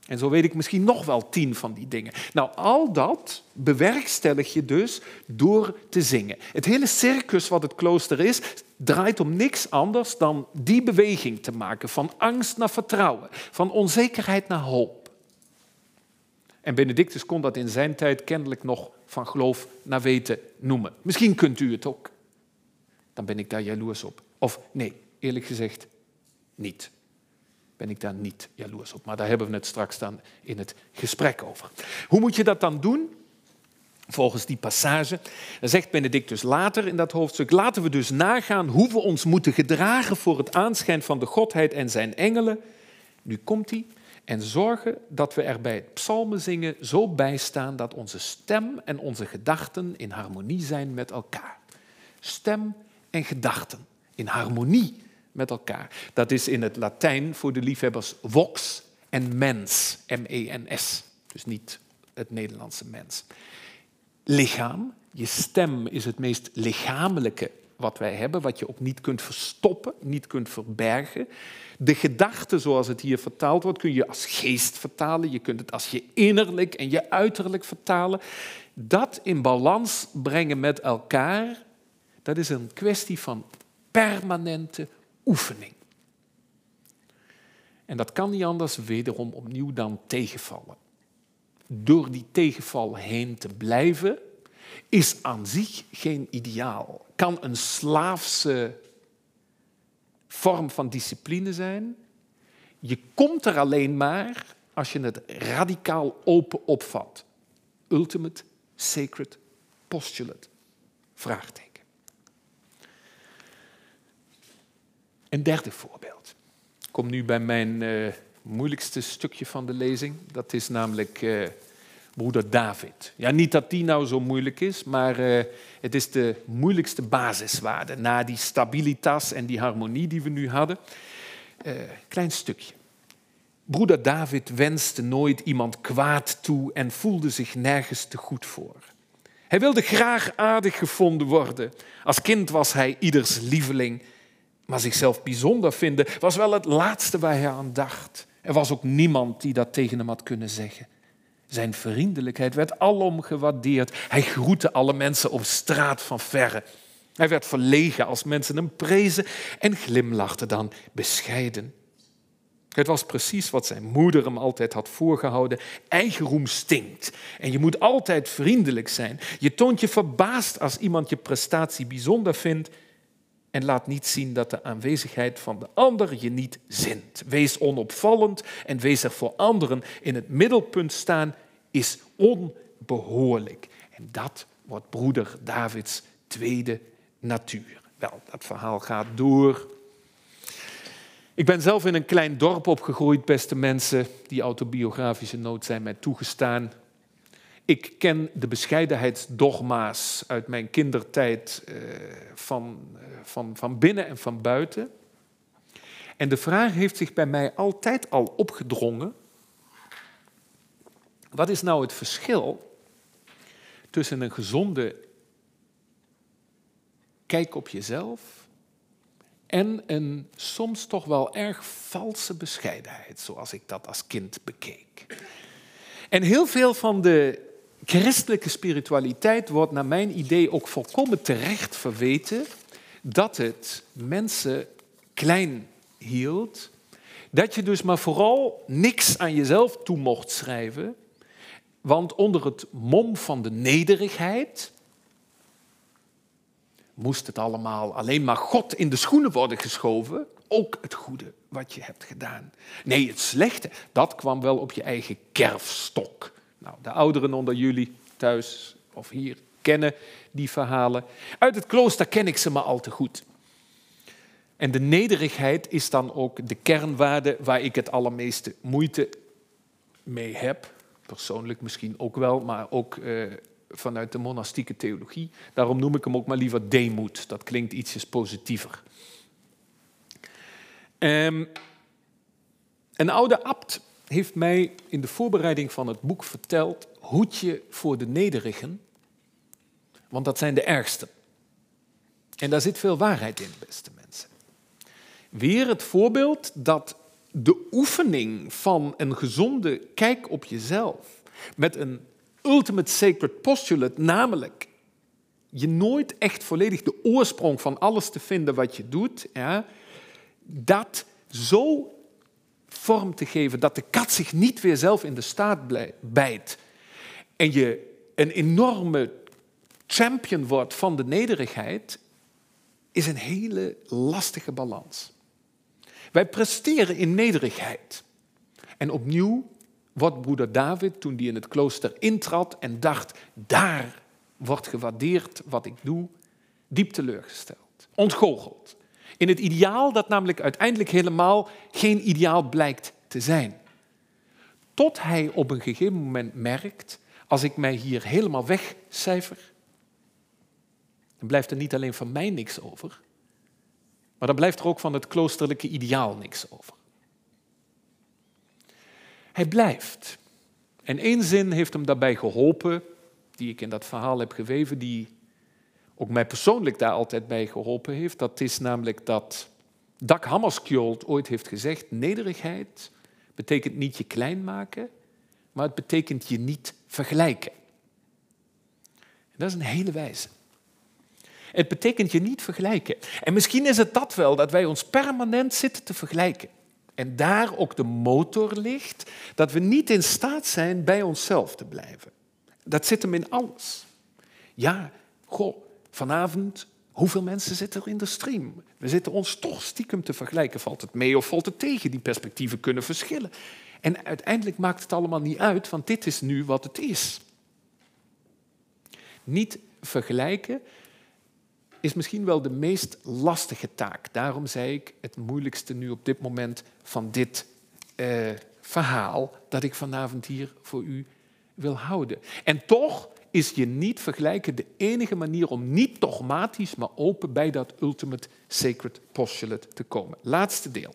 En zo weet ik misschien nog wel tien van die dingen. Nou, al dat bewerkstellig je dus door te zingen. Het hele circus wat het klooster is, draait om niks anders dan die beweging te maken. Van angst naar vertrouwen, van onzekerheid naar hoop. En Benedictus kon dat in zijn tijd kennelijk nog van geloof naar weten noemen. Misschien kunt u het ook. Dan ben ik daar jaloers op. Of nee, eerlijk gezegd, niet ben ik daar niet jaloers op. Maar daar hebben we het straks dan in het gesprek over. Hoe moet je dat dan doen? Volgens die passage, zegt Benedictus later in dat hoofdstuk, laten we dus nagaan hoe we ons moeten gedragen voor het aanschijn van de Godheid en zijn engelen. Nu komt hij. En zorgen dat we er bij het psalmen zingen zo bij staan dat onze stem en onze gedachten in harmonie zijn met elkaar. Stem en gedachten in harmonie met elkaar. Dat is in het Latijn voor de liefhebbers vox en mens, M-E-N-S. Dus niet het Nederlandse mens. Lichaam, je stem is het meest lichamelijke wat wij hebben, wat je ook niet kunt verstoppen, niet kunt verbergen. De gedachte, zoals het hier vertaald wordt, kun je als geest vertalen. Je kunt het als je innerlijk en je uiterlijk vertalen. Dat in balans brengen met elkaar, dat is een kwestie van permanente oefening. En dat kan niet anders wederom opnieuw dan tegenvallen. Door die tegenval heen te blijven is aan zich geen ideaal. Kan een slaafse vorm van discipline zijn. Je komt er alleen maar als je het radicaal open opvat. Ultimate sacred postulate. Vraagteken. Een derde voorbeeld. Ik kom nu bij mijn uh, moeilijkste stukje van de lezing. Dat is namelijk uh, broeder David. Ja, niet dat die nou zo moeilijk is, maar uh, het is de moeilijkste basiswaarde. Na die stabilitas en die harmonie die we nu hadden. klein stukje. Broeder David wenste nooit iemand kwaad toe en voelde zich nergens te goed voor. Hij wilde graag aardig gevonden worden. Als kind was hij ieders lieveling maar zichzelf bijzonder vinden was wel het laatste waar hij aan dacht. Er was ook niemand die dat tegen hem had kunnen zeggen. Zijn vriendelijkheid werd alom gewaardeerd. Hij groette alle mensen op straat van verre. Hij werd verlegen als mensen hem prezen en glimlachte dan bescheiden. Het was precies wat zijn moeder hem altijd had voorgehouden. Eigenroem stinkt. En je moet altijd vriendelijk zijn. Je toont je verbaasd als iemand je prestatie bijzonder vindt en laat niet zien dat de aanwezigheid van de ander je niet zint. Wees onopvallend en wees er voor anderen in het middelpunt staan is onbehoorlijk. En dat wordt broeder Davids tweede natuur. Wel, dat verhaal gaat door. Ik ben zelf in een klein dorp opgegroeid, beste mensen. Die autobiografische noot zijn mij toegestaan. Ik ken de bescheidenheidsdogma's uit mijn kindertijd eh, van, eh, van, van binnen en van buiten. En de vraag heeft zich bij mij altijd al opgedrongen. Wat is nou het verschil tussen een gezonde kijk op jezelf en een soms toch wel erg valse bescheidenheid, zoals ik dat als kind bekeek? En heel veel van de christelijke spiritualiteit wordt naar mijn idee ook volkomen terecht verweten dat het mensen klein hield. Dat je dus maar vooral niks aan jezelf toe mocht schrijven. Want onder het mom van de nederigheid moest het allemaal alleen maar God in de schoenen worden geschoven. Ook het goede wat je hebt gedaan. Nee, het slechte, dat kwam wel op je eigen kerfstok. Nou, de ouderen onder jullie thuis of hier kennen die verhalen. Uit het klooster ken ik ze maar al te goed. En de nederigheid is dan ook de kernwaarde waar ik het allermeeste moeite mee heb. Persoonlijk misschien ook wel, maar ook eh, vanuit de monastieke theologie. Daarom noem ik hem ook maar liever deemoed. Dat klinkt ietsjes positiever. Um, een oude abt heeft mij in de voorbereiding van het boek verteld: hoed je voor de nederigen, want dat zijn de ergsten. En daar zit veel waarheid in, beste mensen. Weer het voorbeeld dat de oefening van een gezonde kijk op jezelf met een ultimate sacred postulate, namelijk je nooit echt volledig de oorsprong van alles te vinden wat je doet, ja, dat zo vorm te geven dat de kat zich niet weer zelf in de staat bijt en je een enorme champion wordt van de nederigheid, is een hele lastige balans. Wij presteren in nederigheid. En opnieuw wordt broeder David, toen hij in het klooster intrad en dacht, daar wordt gewaardeerd wat ik doe, diep teleurgesteld, ontgoocheld. In het ideaal dat namelijk uiteindelijk helemaal geen ideaal blijkt te zijn. Tot hij op een gegeven moment merkt, als ik mij hier helemaal wegcijfer, dan blijft er niet alleen van mij niks over, maar dan blijft er ook van het kloosterlijke ideaal niks over. Hij blijft. En één zin heeft hem daarbij geholpen, die ik in dat verhaal heb geweven, die ook mij persoonlijk daar altijd bij geholpen heeft. Dat is namelijk dat Dag Hammarskjöld ooit heeft gezegd, nederigheid betekent niet je klein maken, maar het betekent je niet vergelijken. En dat is een hele wijze. Het betekent je niet vergelijken. En misschien is het dat wel, dat wij ons permanent zitten te vergelijken. En daar ook de motor ligt, dat we niet in staat zijn bij onszelf te blijven. Dat zit hem in alles. Ja, goh, vanavond, hoeveel mensen zitten er in de stream? We zitten ons toch stiekem te vergelijken. Valt het mee of valt het tegen? Die perspectieven kunnen verschillen. En uiteindelijk maakt het allemaal niet uit, want dit is nu wat het is. Niet vergelijken is misschien wel de meest lastige taak. Daarom zei ik het moeilijkste nu op dit moment van dit eh, verhaal dat ik vanavond hier voor u wil houden. En toch is je niet vergelijken de enige manier om niet dogmatisch, maar open bij dat ultimate sacred postulate te komen. Laatste deel.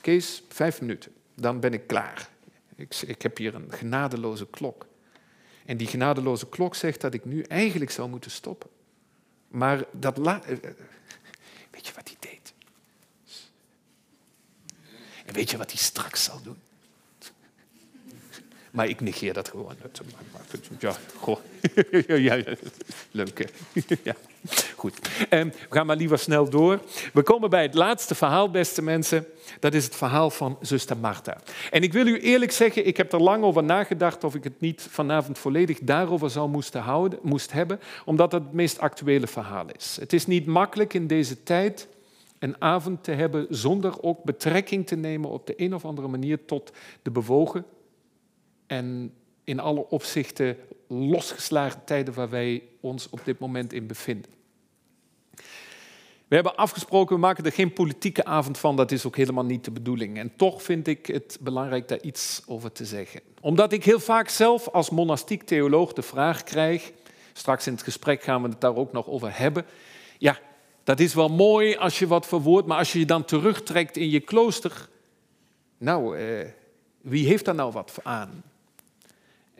Kees, vijf minuten. Dan ben ik klaar. Ik, ik heb hier een genadeloze klok. En die genadeloze klok zegt dat ik nu eigenlijk zou moeten stoppen. Maar dat la eh, eh, Weet je wat hij deed? En weet je wat hij straks zal doen? Maar ik negeer dat gewoon. Ja, goh. ja, leuk ja. Goed. Um, we gaan maar liever snel door. We komen bij het laatste verhaal, beste mensen. Dat is het verhaal van zuster Martha. En ik wil u eerlijk zeggen, ik heb er lang over nagedacht of ik het niet vanavond volledig daarover zou moesten houden, moest hebben, omdat het het meest actuele verhaal is. Het is niet makkelijk in deze tijd een avond te hebben zonder ook betrekking te nemen op de een of andere manier tot de bewogen en in alle opzichten losgeslagen tijden waar wij ons op dit moment in bevinden. We hebben afgesproken, we maken er geen politieke avond van, dat is ook helemaal niet de bedoeling. En toch vind ik het belangrijk daar iets over te zeggen. Omdat ik heel vaak zelf als monastiek theoloog de vraag krijg, straks in het gesprek gaan we het daar ook nog over hebben, ja, dat is wel mooi als je wat verwoordt, maar als je je dan terugtrekt in je klooster, nou, eh, wie heeft daar nou wat aan?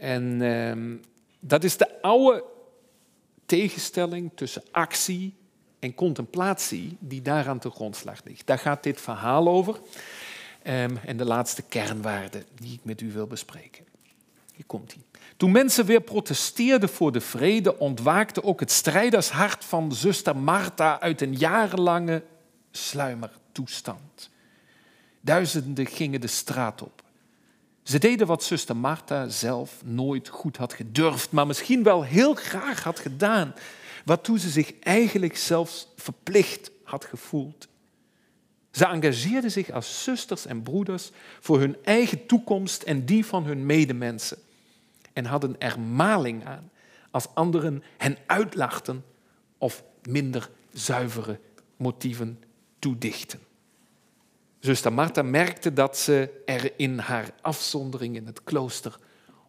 En ehm, dat is de oude tegenstelling tussen actie en contemplatie die daar aan de grondslag ligt. Daar gaat dit verhaal over. Ehm, en de laatste kernwaarde die ik met u wil bespreken. Hier komt hij. Toen mensen weer protesteerden voor de vrede, ontwaakte ook het strijdershart van zuster Martha uit een jarenlange sluimertoestand. Duizenden gingen de straat op. Ze deden wat zuster Martha zelf nooit goed had gedurfd, maar misschien wel heel graag had gedaan, waartoe ze zich eigenlijk zelfs verplicht had gevoeld. Ze engageerden zich als zusters en broeders voor hun eigen toekomst en die van hun medemensen en hadden er maling aan als anderen hen uitlachten of minder zuivere motieven toedichten. Zuster Martha merkte dat ze er in haar afzondering in het klooster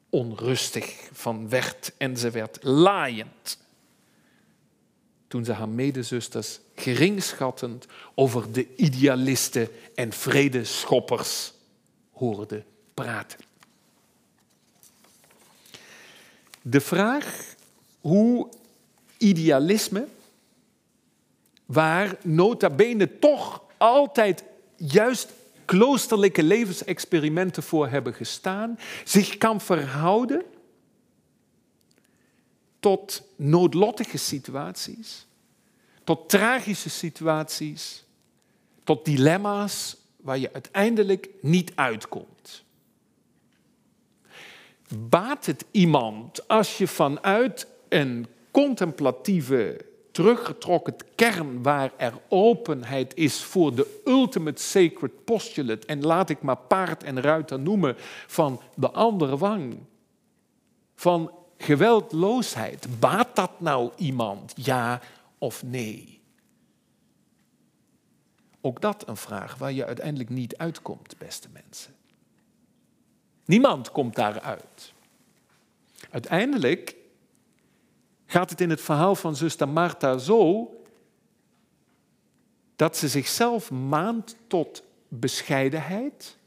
onrustig van werd en ze werd laaiend. Toen ze haar medezusters geringschattend over de idealisten en vredeschoppers hoorde praten. De vraag hoe idealisme, waar nota bene toch altijd juist kloosterlijke levensexperimenten voor hebben gestaan, zich kan verhouden tot noodlottige situaties, tot tragische situaties, tot dilemma's waar je uiteindelijk niet uitkomt. Baat het iemand als je vanuit een contemplatieve teruggetrokken kern waar er openheid is voor de ultimate sacred postulate, en laat ik maar paard en ruiter noemen, van de andere wang, van geweldloosheid. Baat dat nou iemand, ja of nee? Ook dat een vraag waar je uiteindelijk niet uitkomt, beste mensen. Niemand komt daaruit. Uiteindelijk gaat het in het verhaal van zuster Martha zo dat ze zichzelf maand tot bescheidenheid,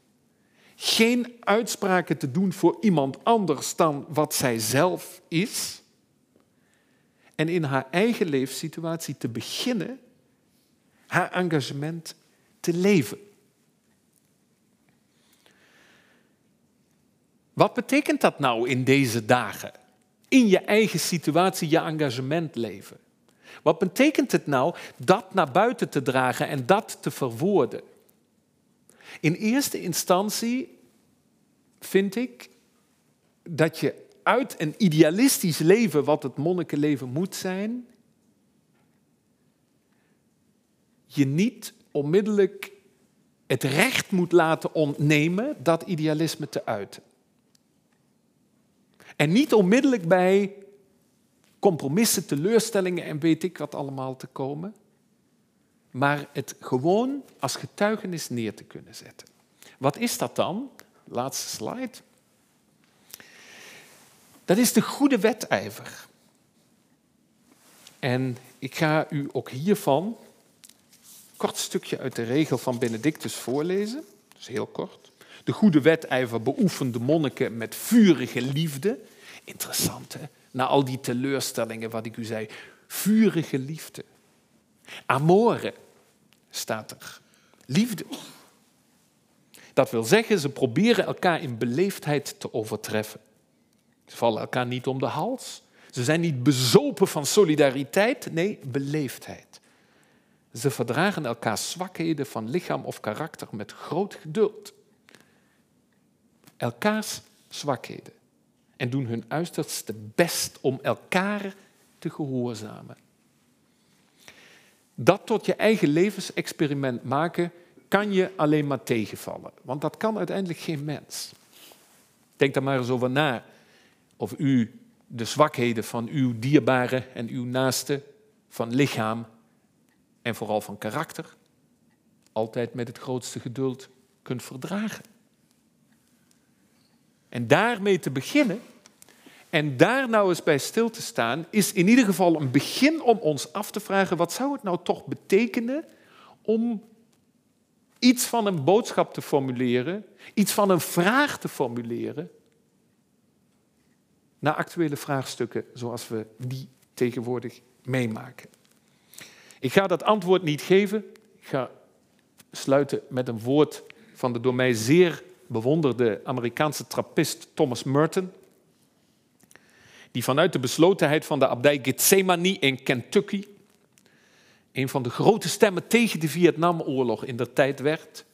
geen uitspraken te doen voor iemand anders dan wat zij zelf is, en in haar eigen leefsituatie te beginnen haar engagement te leven. Wat betekent dat nou in deze dagen? In je eigen situatie je engagement leven. Wat betekent het nou dat naar buiten te dragen en dat te verwoorden? In eerste instantie vind ik dat je uit een idealistisch leven, wat het monnikenleven moet zijn, je niet onmiddellijk het recht moet laten ontnemen dat idealisme te uiten. En niet onmiddellijk bij compromissen, teleurstellingen en weet ik wat allemaal te komen. Maar het gewoon als getuigenis neer te kunnen zetten. Wat is dat dan? Laatste slide. Dat is de goede wedijver. En ik ga u ook hiervan een kort stukje uit de regel van Benedictus voorlezen. Is heel kort. De goede wedijver beoefende monniken met vurige liefde. Interessant, hè? Na al die teleurstellingen, wat ik u zei. Vurige liefde. Amore staat er. Liefde. Dat wil zeggen, ze proberen elkaar in beleefdheid te overtreffen. Ze vallen elkaar niet om de hals. Ze zijn niet bezopen van solidariteit, nee, beleefdheid. Ze verdragen elkaars zwakheden van lichaam of karakter met groot geduld elkaars zwakheden en doen hun uiterste best om elkaar te gehoorzamen. Dat tot je eigen levensexperiment maken kan je alleen maar tegenvallen, want dat kan uiteindelijk geen mens. Denk daar maar eens over na of u de zwakheden van uw dierbare en uw naaste, van lichaam en vooral van karakter, altijd met het grootste geduld kunt verdragen. En daarmee te beginnen en daar nou eens bij stil te staan, is in ieder geval een begin om ons af te vragen, wat zou het nou toch betekenen om iets van een boodschap te formuleren, iets van een vraag te formuleren, naar actuele vraagstukken zoals we die tegenwoordig meemaken. Ik ga dat antwoord niet geven. Ik ga sluiten met een woord van de door mij zeer bewonderde Amerikaanse trappist Thomas Merton, die vanuit de beslotenheid van de abdij Gethsemane in Kentucky een van de grote stemmen tegen de Vietnamoorlog in der tijd werd,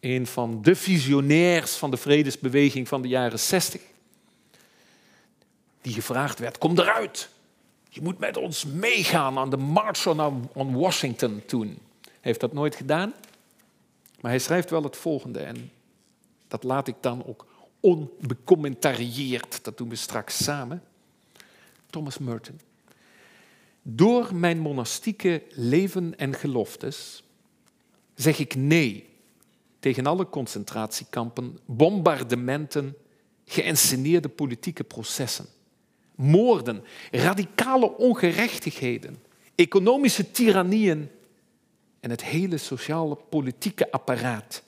een van de visionairs van de vredesbeweging van de jaren 60, die gevraagd werd: kom eruit. Je moet met ons meegaan aan de March on, on Washington toen. Hij heeft dat nooit gedaan, maar hij schrijft wel het volgende en dat laat ik dan ook onbecommentarieerd. Dat doen we straks samen. Thomas Merton. Door mijn monastieke leven en geloftes zeg ik nee tegen alle concentratiekampen, bombardementen, geïnsceneerde politieke processen, moorden, radicale ongerechtigheden, economische tirannieën en het hele sociale politieke apparaat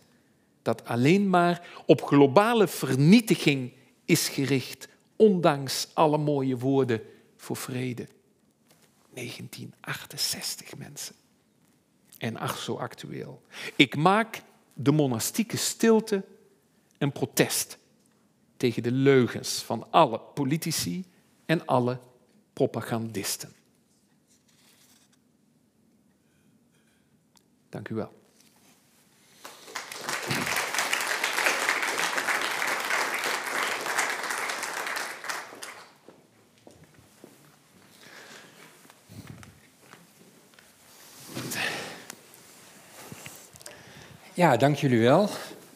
dat alleen maar op globale vernietiging is gericht, ondanks alle mooie woorden voor vrede. 1968 mensen. En ach, zo actueel. Ik maak de monastieke stilte een protest tegen de leugens van alle politici en alle propagandisten. Dank u wel. Ja, dank jullie wel.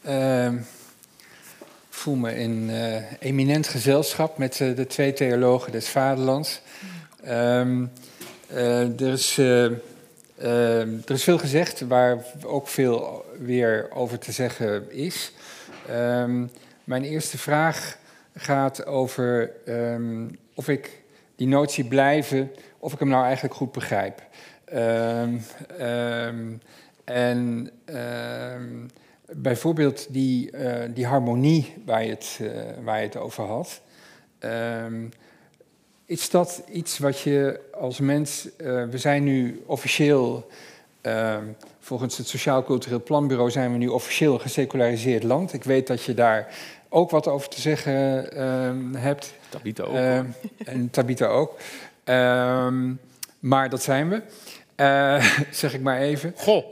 Uh, ik voel me in uh, eminent gezelschap met uh, de twee theologen des Vaderlands. Uh, er, is, ehm, er is veel gezegd waar ook veel weer over te zeggen is. Ehm, mijn eerste vraag gaat over of ik die notie blijven, of ik hem nou eigenlijk goed begrijp. En uh, bijvoorbeeld die, uh, die harmonie waar je het, uh, waar je het over had. Um, is dat iets wat je als mens. Eh, we zijn nu officieel. Ehm, volgens het Sociaal Cultureel Planbureau zijn we nu officieel een geseculariseerd land. Ik weet dat je daar ook wat over te zeggen hebt. Tabita ook. en Tabita ook. maar dat zijn we. Uh, zeg ik maar even. Goh.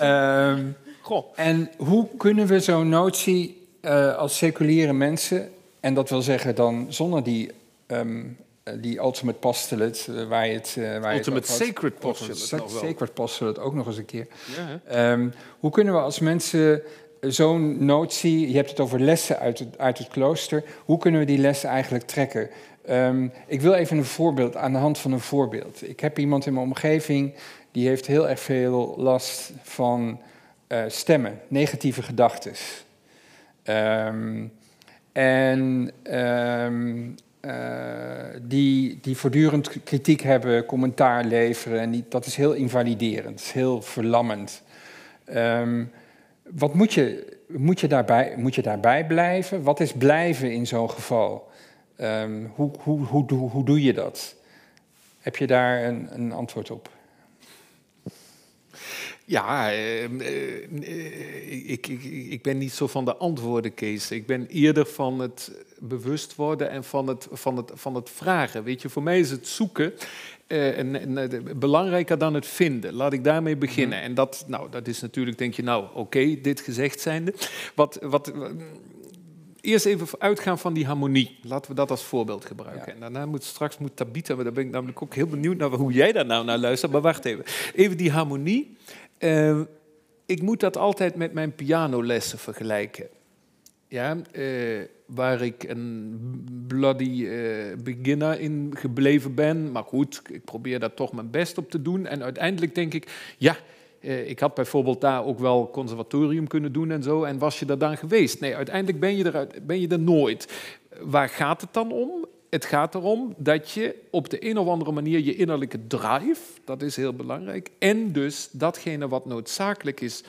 uh, Goh. En hoe kunnen we zo'n notie uh, als seculiere mensen, en dat wil zeggen dan zonder die, um, die ultimate postulate, waar je het... waar ultimate je het sacred postulate. Sacred postulate ook nog eens een keer. Ja, um, hoe kunnen we als mensen zo'n notie, je hebt het over lessen uit het, uit het klooster, hoe kunnen we die lessen eigenlijk trekken? Um, ik wil even een voorbeeld, aan de hand van een voorbeeld. Ik heb iemand in mijn omgeving die heeft heel erg veel last van uh, stemmen, negatieve gedachten. Um, en um, uh, die, die voortdurend kritiek hebben, commentaar leveren. Dat is heel invaliderend, heel verlammend. wat moet je, moet, je daarbij, moet je daarbij blijven? Wat is blijven in zo'n geval? Um, hoe, hoe, hoe, hoe, hoe doe je dat? Heb je daar een, een antwoord op? Ja, uh, uh, ik, ik, ik, ben niet zo van de antwoorden, Kees. Ik ben eerder van het bewust worden en van het, van het, van het vragen. Weet je, voor mij is het zoeken en, en, belangrijker dan het vinden. Laat ik daarmee beginnen. Mm. En dat, nou, dat is natuurlijk, denk je, nou, oké, okay, dit gezegd zijnde. Wat, wat, eerst even uitgaan van die harmonie. Laten we dat als voorbeeld gebruiken. Ja. En daarna moet straks moet Tabita, maar daar ben ik namelijk ook heel benieuwd naar hoe jij daar nou naar luistert. Maar wacht even. Even die harmonie. Uh, ik moet dat altijd met mijn pianolessen vergelijken. Ja, uh, waar ik een bloody uh, beginner in gebleven ben. Maar goed, ik probeer daar toch mijn best op te doen. En uiteindelijk denk ik, ja, ik had bijvoorbeeld daar ook wel conservatorium kunnen doen en zo. En was je er dan geweest? Nee, uiteindelijk ben je, er, ben je er nooit. Waar gaat het dan om? Het gaat erom dat je op de een of andere manier je innerlijke drive, dat is heel belangrijk, en dus datgene wat noodzakelijk is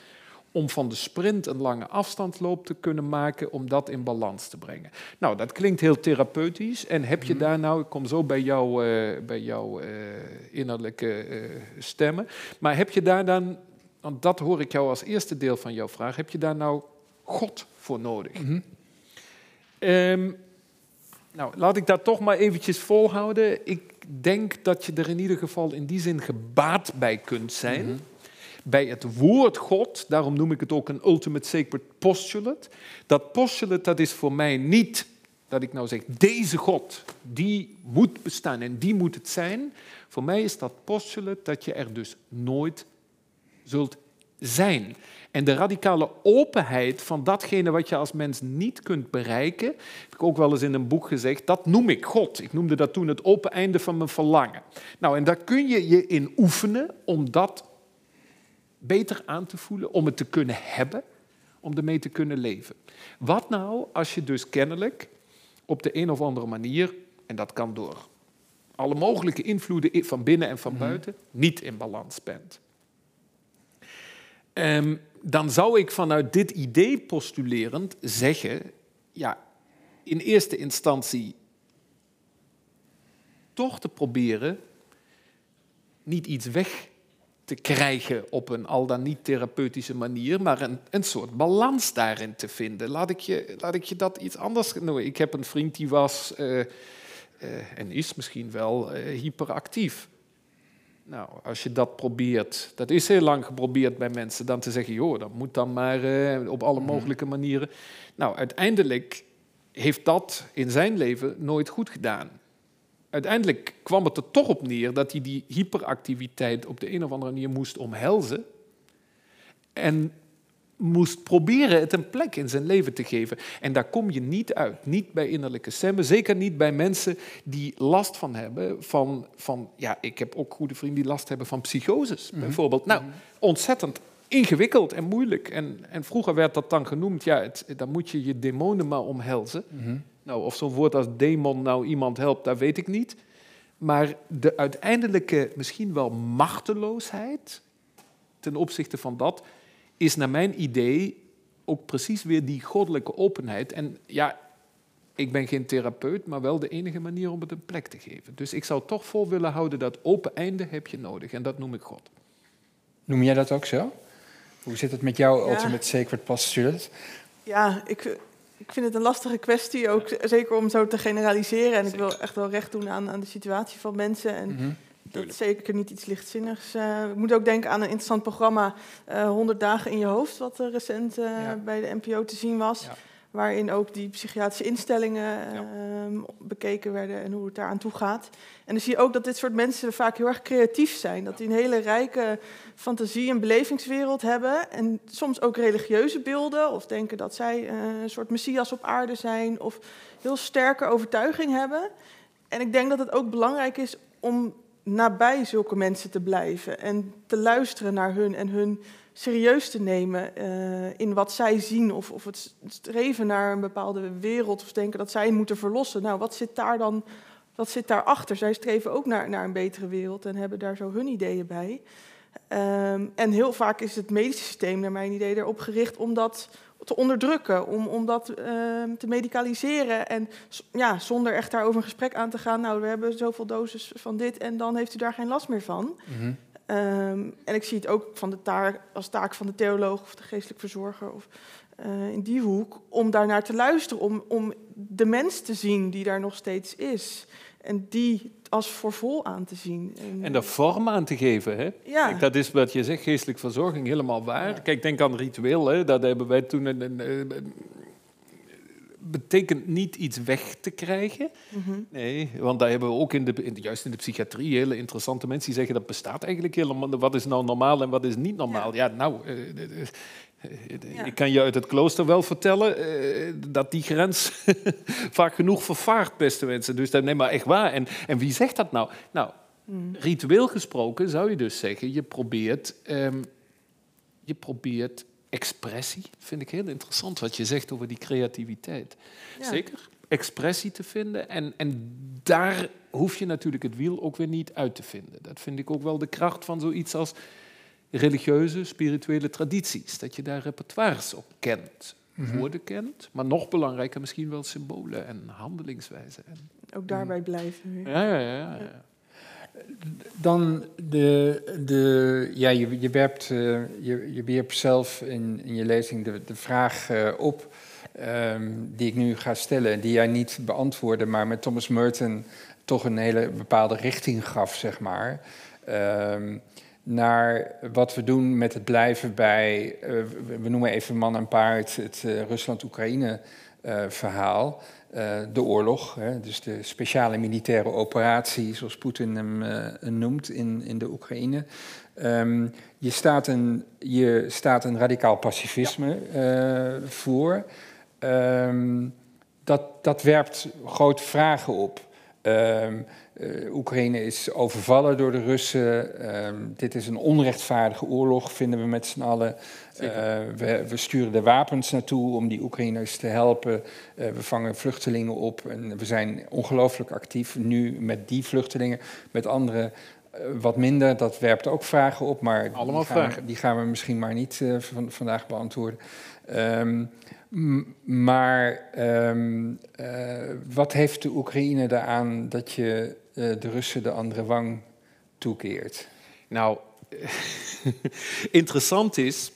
om van de sprint een lange afstandloop te kunnen maken, om dat in balans te brengen. Nou, dat klinkt heel therapeutisch. En heb je mhm. daar nou, ik kom zo bij, jou, uh, bij jouw uh, innerlijke uh, stemmen, maar heb je daar dan, want dat hoor ik jou als eerste deel van jouw vraag, heb je daar nou God voor nodig? Mm -hmm. um, nou, laat ik dat toch maar eventjes volhouden. Ik denk dat je er in ieder geval in die zin gebaat bij kunt zijn. Mm -hmm bij het woord God. Daarom noem ik het ook een ultimate sacred postulate. Dat postulate dat is voor mij niet dat ik nou zeg, deze God, die moet bestaan en die moet het zijn. Voor mij is dat postulate dat je er dus nooit zult zijn. En de radicale openheid van datgene wat je als mens niet kunt bereiken, heb ik ook wel eens in een boek gezegd, dat noem ik God. Ik noemde dat toen het open einde van mijn verlangen. Nou, en daar kun je je in oefenen om dat beter aan te voelen, om het te kunnen hebben, om ermee te kunnen leven. Wat nou als je dus kennelijk op de een of andere manier, en dat kan door alle mogelijke invloeden van binnen en van mhm. buiten, niet in balans bent? Um, dan zou ik vanuit dit idee postulerend zeggen, ja, in eerste instantie toch te proberen niet iets weg te krijgen op een al dan niet therapeutische manier, maar een, een soort balans daarin te vinden. Laat ik je, laat ik je dat iets anders noemen. Ik heb een vriend die was uh, uh, en is misschien wel uh, hyperactief. Nou, als je dat probeert, dat is heel lang geprobeerd bij mensen, dan te zeggen, joh, dat moet dan maar op alle mhm. mogelijke manieren. Nou, uiteindelijk heeft dat in zijn leven nooit goed gedaan. Uiteindelijk kwam het er toch op neer dat hij die hyperactiviteit op de een of andere manier moest omhelzen. En moest proberen het een plek in zijn leven te geven. En daar kom je niet uit. Niet bij innerlijke stemmen. Zeker niet bij mensen die last van hebben van... van ja, ik heb ook goede vrienden die last hebben van psychoses, mhm. bijvoorbeeld. Nou, ontzettend ingewikkeld en moeilijk. En, en vroeger werd dat dan genoemd, ja, het, dan moet je je demonen maar omhelzen. Mhm. Nou, of zo'n woord als demon nou iemand helpt, dat weet ik niet. Maar de uiteindelijke, misschien wel machteloosheid ten opzichte van dat is naar mijn idee ook precies weer die goddelijke openheid. En ja, ik ben geen therapeut, maar wel de enige manier om het een plek te geven. Dus ik zou toch vol willen houden dat open einde heb je nodig. En dat noem ik God. Noem jij dat ook zo? Hoe zit het met jouw Ultimate Sacred Postulate? Ja, ik, ik vind het een lastige kwestie, ook zeker om zo te generaliseren. En ik wil echt wel recht doen aan, aan de situatie van mensen. En mhm. Dat is zeker niet iets lichtzinnigs. Uh, ik moet ook denken aan een interessant programma, uh, eh, 100 dagen in je hoofd, wat uh, recent bij de NPO te zien was. Waarin ook die psychiatrische instellingen ehm, bekeken werden en hoe het daar aan toe gaat. En dan zie je ook dat dit soort mensen vaak heel erg creatief zijn. Dat die een hele rijke fantasie- en belevingswereld hebben. En soms ook religieuze beelden. Of denken dat zij een soort messias op aarde zijn. Of heel sterke overtuiging hebben. En ik denk dat het ook belangrijk is om nabij zulke mensen te blijven en te luisteren naar hun en hun serieus te nemen uh, in wat zij zien of, of het streven naar een bepaalde wereld of denken dat zij moeten verlossen. Nou, wat zit daar dan, wat zit daarachter? Zij streven ook naar, naar een betere wereld en hebben daar zo hun ideeën bij. Um, en heel vaak is het medische systeem, naar mijn idee, erop gericht om dat te onderdrukken, om, om dat uh, te medicaliseren. En ja, zonder echt daarover een gesprek aan te gaan. Nou, we hebben zoveel doses van dit en dan heeft u daar geen last meer van. -hmm. Um, en ik zie het ook van de taak, als taak van de theoloog of de geestelijk verzorger of uh, in die hoek, om daarnaar te luisteren, om, om de mens te zien die daar nog steeds is. En die als voor vol aan te zien. En, en daar vorm aan te geven. Hè? Ja. Kijk, dat is wat je zegt, geestelijke verzorging, helemaal waar. Kijk, denk aan ritueel. Hè? Dat hebben wij toen... Een, een, een, betekent niet iets weg te krijgen. Mhm. Nee, want daar hebben we ook in de, in, juist in de psychiatrie hele interessante mensen die zeggen dat bestaat eigenlijk helemaal. Wat is nou normaal en wat is niet normaal? Ja, ja nou, uh, ik kan je uit het klooster wel vertellen uh, dat die grens vaak genoeg vervaart, beste mensen. Dus dat neem maar echt waar. En, en wie zegt dat nou? Nou, hmm. ritueel gesproken zou je dus zeggen, je probeert, um, je probeert expressie. Vind ik heel interessant wat je zegt over die creativiteit. Zeker, expressie te vinden. En, en daar hoef je natuurlijk het wiel ook weer niet uit te vinden. Dat vind ik ook wel de kracht van zoiets als religieuze, spirituele tradities. Dat je daar repertoires op kent, mhm. woorden kent, maar nog belangrijker misschien wel symbolen en handelingswijzen. Ook daarbij blijven. Ja, ja, ja. ja. Dan de, de ja, je, je, werpt, uh, je, je werpt zelf in, in je lezing de, de vraag uh, op um, die ik nu ga stellen, die jij niet beantwoordde, maar met Thomas Merton toch een hele bepaalde richting gaf, zeg maar. Um, naar wat we doen met het blijven bij, uh, we noemen even man en paard, het uh, Rusland-Oekraïne-verhaal. Uh, de oorlog, hè, dus de speciale militaire operatie, zoals Poetin hem noemt in, in de Oekraïne. Um, je, staat een, je staat een radicaal pacifisme ja. voor. Um, dat, dat werpt grote vragen op. Um, uh, Oekraïne is overvallen door de Russen. Dit is een onrechtvaardige oorlog, vinden we met z'n allen. Uh, we, we, sturen de wapens naartoe om die Oekraïners te helpen. Uh, we vangen vluchtelingen op en we zijn ongelooflijk actief nu met die vluchtelingen. Met andere wat minder, dat werpt ook vragen op, maar Allemaal die, gaan, vragen. die gaan we misschien maar niet van, vandaag beantwoorden. Um, maar um, uh, wat heeft de Oekraïne daaraan dat je uh, de Russen de andere wang toekeert? Nou, interessant is,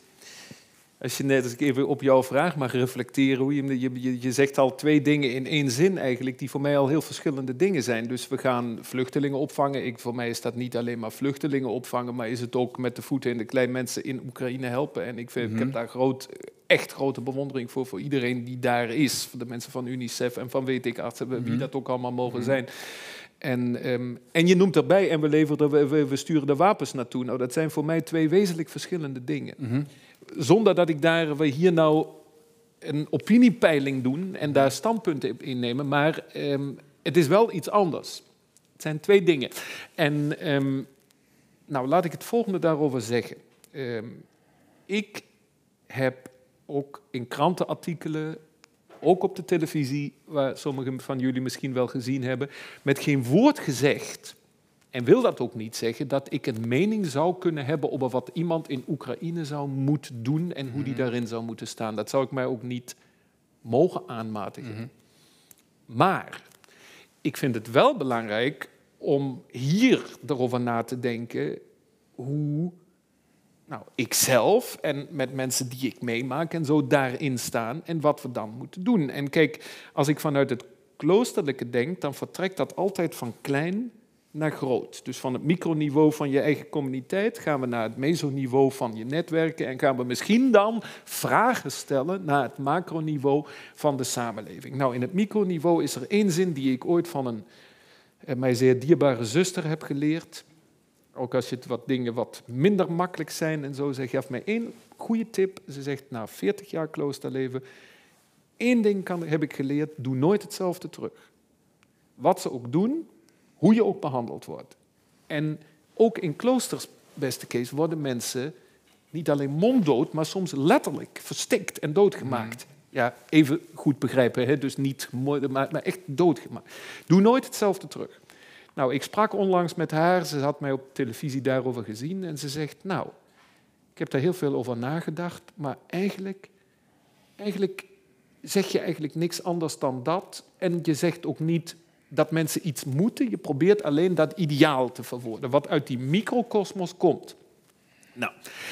als je net als ik even op jouw vraag mag reflecteren, hoe je, je, je zegt al twee dingen in één zin eigenlijk, die voor mij al heel verschillende dingen zijn. Dus we gaan vluchtelingen opvangen. Ik, voor mij is dat niet alleen maar vluchtelingen opvangen, maar is het ook met de voeten in de klei mensen in Oekraïne helpen. En ik, vind, mm -hmm. ik heb daar groot, echt grote bewondering voor, voor iedereen die daar is. Voor de mensen van UNICEF en van weet ik artsen, wie mm -hmm. dat ook allemaal mogen mm -hmm. zijn. En, um, en je noemt erbij, en we, leveren, we, we sturen de wapens naartoe. Nou, dat zijn voor mij twee wezenlijk verschillende dingen. Zonder dat ik daar, we hier nou een opiniepeiling doen en daar standpunten in nemen, maar um, het is wel iets anders. Het zijn twee dingen. En um, nou, laat ik het volgende daarover zeggen. ik heb ook in krantenartikelen ook op de televisie, waar sommigen van jullie misschien wel gezien hebben, met geen woord gezegd, en wil dat ook niet zeggen, dat ik een mening zou kunnen hebben over wat iemand in Oekraïne zou moeten doen en hoe die daarin zou moeten staan. Dat zou ik mij ook niet mogen aanmatigen. Mm -hmm. Maar ik vind het wel belangrijk om hier erover na te denken hoe nou, ikzelf en met mensen die ik meemaak en zo daarin staan en wat we dan moeten doen. En kijk, als ik vanuit het kloosterlijke denk, dan vertrekt dat altijd van klein naar groot. Dus van het microniveau van je eigen communiteit gaan we naar het mesoniveau van je netwerken en gaan we misschien dan vragen stellen naar het macroniveau van de samenleving. Nou, in het microniveau is er één zin die ik ooit van een eh, mij zeer dierbare zuster heb geleerd. Ook als je het wat dingen wat minder makkelijk zijn en zo. Zij gaf mij één goede tip. Ze zegt, na 40 jaar kloosterleven, één ding kan, heb ik geleerd, doe nooit hetzelfde terug. Wat ze ook doen, hoe je ook behandeld wordt. En ook in kloosters, beste Kees, worden mensen niet alleen monddood, maar soms letterlijk verstikt en doodgemaakt. Mm. Ja, even goed begrijpen, hè? dus niet maar, maar echt doodgemaakt. Doe nooit hetzelfde terug. Nou, ik sprak onlangs met haar, ze had mij op televisie daarover gezien en ze zegt, nou, ik heb daar heel veel over nagedacht, maar eigenlijk, eigenlijk zeg je eigenlijk niks anders dan dat en je zegt ook niet dat mensen iets moeten, je probeert alleen dat ideaal te verwoorden, wat uit die microcosmos komt. Nou,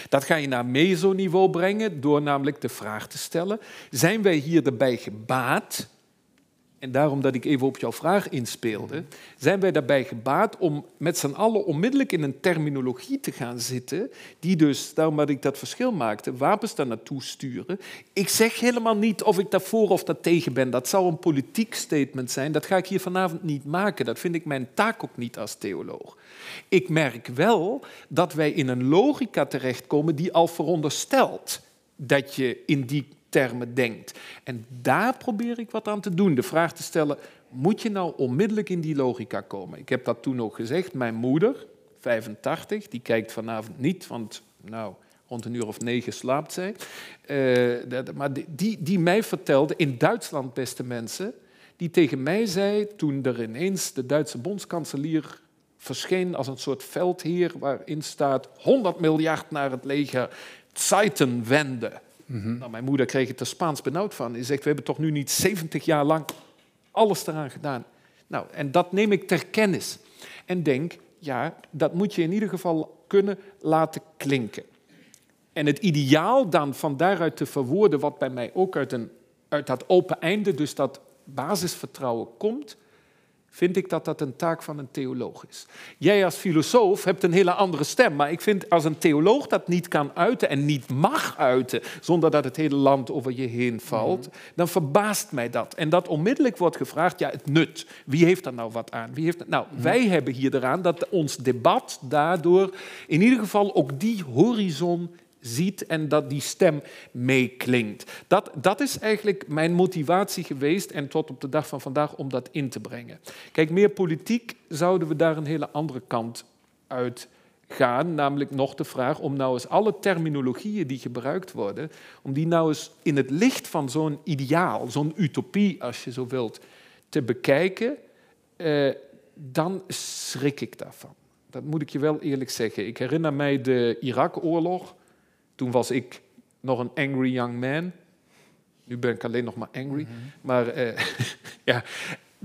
dat ga je naar mesoniveau brengen door namelijk de vraag te stellen, zijn wij hier erbij gebaat en daarom dat ik even op jouw vraag inspeelde, zijn wij daarbij gebaat om met z'n allen onmiddellijk in een terminologie te gaan zitten, die dus, daarom dat ik dat verschil maakte, wapens daar naartoe sturen. Ik zeg helemaal niet of ik daarvoor of daar tegen ben. Dat zou een politiek statement zijn. Dat ga ik hier vanavond niet maken. Dat vind ik mijn taak ook niet als theoloog. Ik merk wel dat wij in een logica terechtkomen die al veronderstelt dat je in die termen denkt. En daar probeer ik wat aan te doen. De vraag te stellen, moet je nou onmiddellijk in die logica komen? Ik heb dat toen ook gezegd. Mijn moeder, 85, die kijkt vanavond niet, want nou, rond een uur of negen slaapt zij. Dat, maar die, die mij vertelde, in Duitsland, beste mensen, die tegen mij zei, toen er ineens de Duitse bondskanselier verscheen als een soort veldheer waarin staat 100 miljard naar het leger, Zeitenwende. -hmm. nou, mijn moeder kreeg het er Spaans benauwd van. Die zegt, we hebben toch nu niet 70 jaar lang alles eraan gedaan. Nou, en dat neem ik ter kennis. En denk, ja, dat moet je in ieder geval kunnen laten klinken. En het ideaal dan van daaruit te verwoorden, wat bij mij ook uit, een, uit dat open einde, dus dat basisvertrouwen komt, vind ik dat dat een taak van een theoloog is. Jij als filosoof hebt een hele andere stem, maar ik vind als een theoloog dat niet kan uiten en niet mag uiten zonder dat het hele land over je heen valt, dan verbaast mij dat. En dat onmiddellijk wordt gevraagd, ja, het nut. Wie heeft er nou wat aan? Wie heeft? Nou, wij hebben hier eraan dat ons debat daardoor in ieder geval ook die horizon ziet en dat die stem meeklinkt. Dat, dat is eigenlijk mijn motivatie geweest en tot op de dag van vandaag om dat in te brengen. Kijk, meer politiek zouden we daar een hele andere kant uit gaan, namelijk nog de vraag om nou eens alle terminologieën die gebruikt worden, om die nou eens in het licht van zo'n ideaal, zo'n utopie als je zo wilt, te bekijken, eh, dan schrik ik daarvan. Dat moet ik je wel eerlijk zeggen. Ik herinner mij de Irak-oorlog. Toen was ik nog een angry young man. Nu ben ik alleen nog maar angry. Mhm. Maar eh, ja,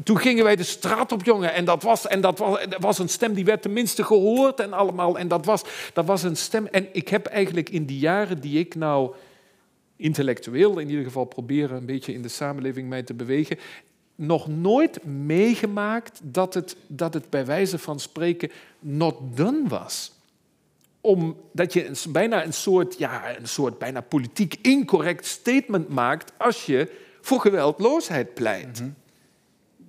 toen gingen wij de straat op, jongen. En dat was, en dat was, was een stem die werd tenminste gehoord en allemaal. En dat was, dat was een stem. En ik heb eigenlijk in die jaren die ik nou intellectueel in ieder geval proberen een beetje in de samenleving mij te bewegen, nog nooit meegemaakt dat het, dat het bij wijze van spreken not done was omdat je een, bijna een soort, ja, een soort bijna politiek incorrect statement maakt als je voor geweldloosheid pleit.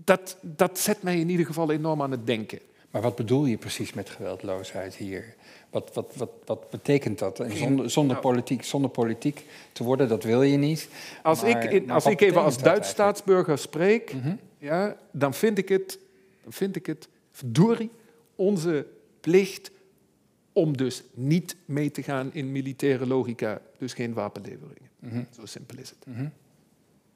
dat, dat zet mij in ieder geval enorm aan het denken. Maar wat bedoel je precies met geweldloosheid hier? Wat, wat, wat, wat betekent dat? En zonder, zonder, Nou. politiek, zonder politiek te worden, dat wil je niet. Als Maar- ik, in- als ik even als Duits staatsburger spreek, Mhm. ja, dan, vind ik het, dan vind ik het, verdorie, onze plicht om dus niet mee te gaan in militaire logica, dus geen wapenleveringen. Mhm. Zo simpel is het. Mhm.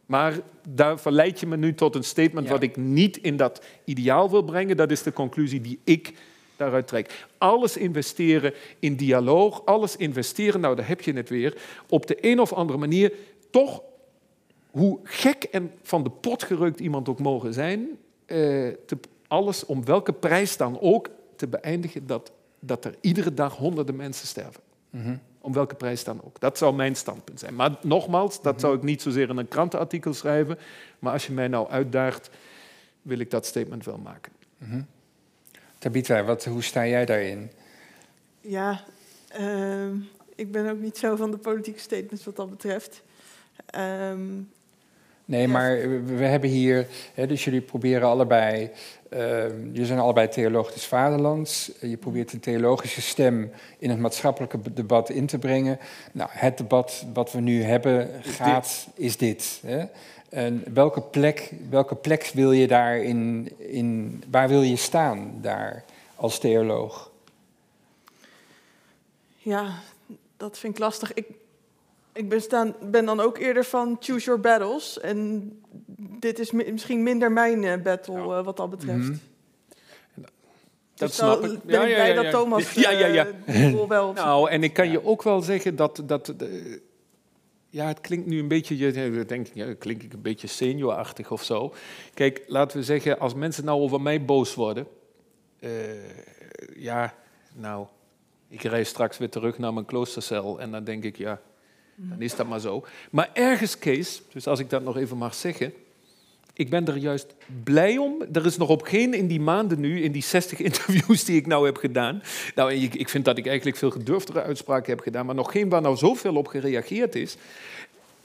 Maar daar verleid je me nu tot een statement Ja. wat ik niet in dat ideaal wil brengen. Dat is de conclusie die ik daaruit trek. Alles investeren in dialoog, alles investeren, nou daar heb je het weer, op de een of andere manier toch, hoe gek en van de pot gerukt iemand ook mogen zijn, eh, te, alles om welke prijs dan ook te beëindigen dat, dat er iedere dag honderden mensen sterven. Mhm. Om welke prijs dan ook. Dat zou mijn standpunt zijn. Maar nogmaals, dat zou ik niet zozeer in een krantenartikel schrijven. Maar als je mij nou uitdaagt, wil ik dat statement wel maken. Tabitha, wat, hoe sta jij daarin? Ja, ehm, ik ben ook niet zo van de politieke statements wat dat betreft. Ehm, Nee, maar we, hebben hier, hè, dus jullie proberen allebei, uh, jullie zijn allebei theoloog des vaderlands. Je probeert een theologische stem in het maatschappelijke debat in te brengen. Nou, het debat wat we nu hebben gaat, is dit. Hè? En welke plek, welke plek wil je daar in, in, waar wil je staan daar als theoloog? ja, dat vind ik lastig. Ik, ik ben, staan, ben dan ook eerder van choose your battles. En dit is mi- misschien minder mijn eh, battle eh, wat dat betreft. Mhm. Dat Dus snap ik. ben ik blij dat Thomas Ja, ja, ja. eh, wel Nou, en ik kan je ook wel zeggen dat... dat de- ja, het klinkt nu een beetje... Je denkt, ja, klink ik een beetje seniorachtig of zo. Kijk, laten we zeggen, als mensen nou over mij boos worden... eh, ja, nou, ik rij straks weer terug naar mijn kloostercel en dan denk ik, ja, dan is dat maar zo. Maar ergens, Kees, dus als ik dat nog even mag zeggen... Ik ben er juist blij om. Er is nog op geen in die maanden nu, in die 60 interviews die ik nou heb gedaan. Nou, ik, ik vind dat ik eigenlijk veel gedurfdere uitspraken heb gedaan, maar nog geen waar nou zoveel op gereageerd is.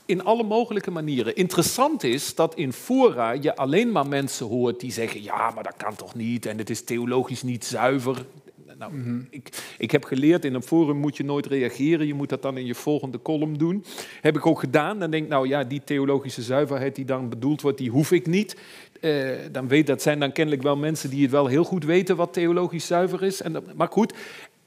In alle mogelijke manieren. Interessant is dat in fora je alleen maar mensen hoort die zeggen: ja, maar dat kan toch niet en het is theologisch niet zuiver. Nou, ik, ik heb geleerd, in een forum moet je nooit reageren. Je moet dat dan in je volgende column doen. Heb ik ook gedaan. Dan denk ik, nou ja, die theologische zuiverheid die dan bedoeld wordt, die hoef ik niet. Eh, dan weet, dat zijn dan kennelijk wel mensen die het wel heel goed weten wat theologisch zuiver is. En, dat- maar goed,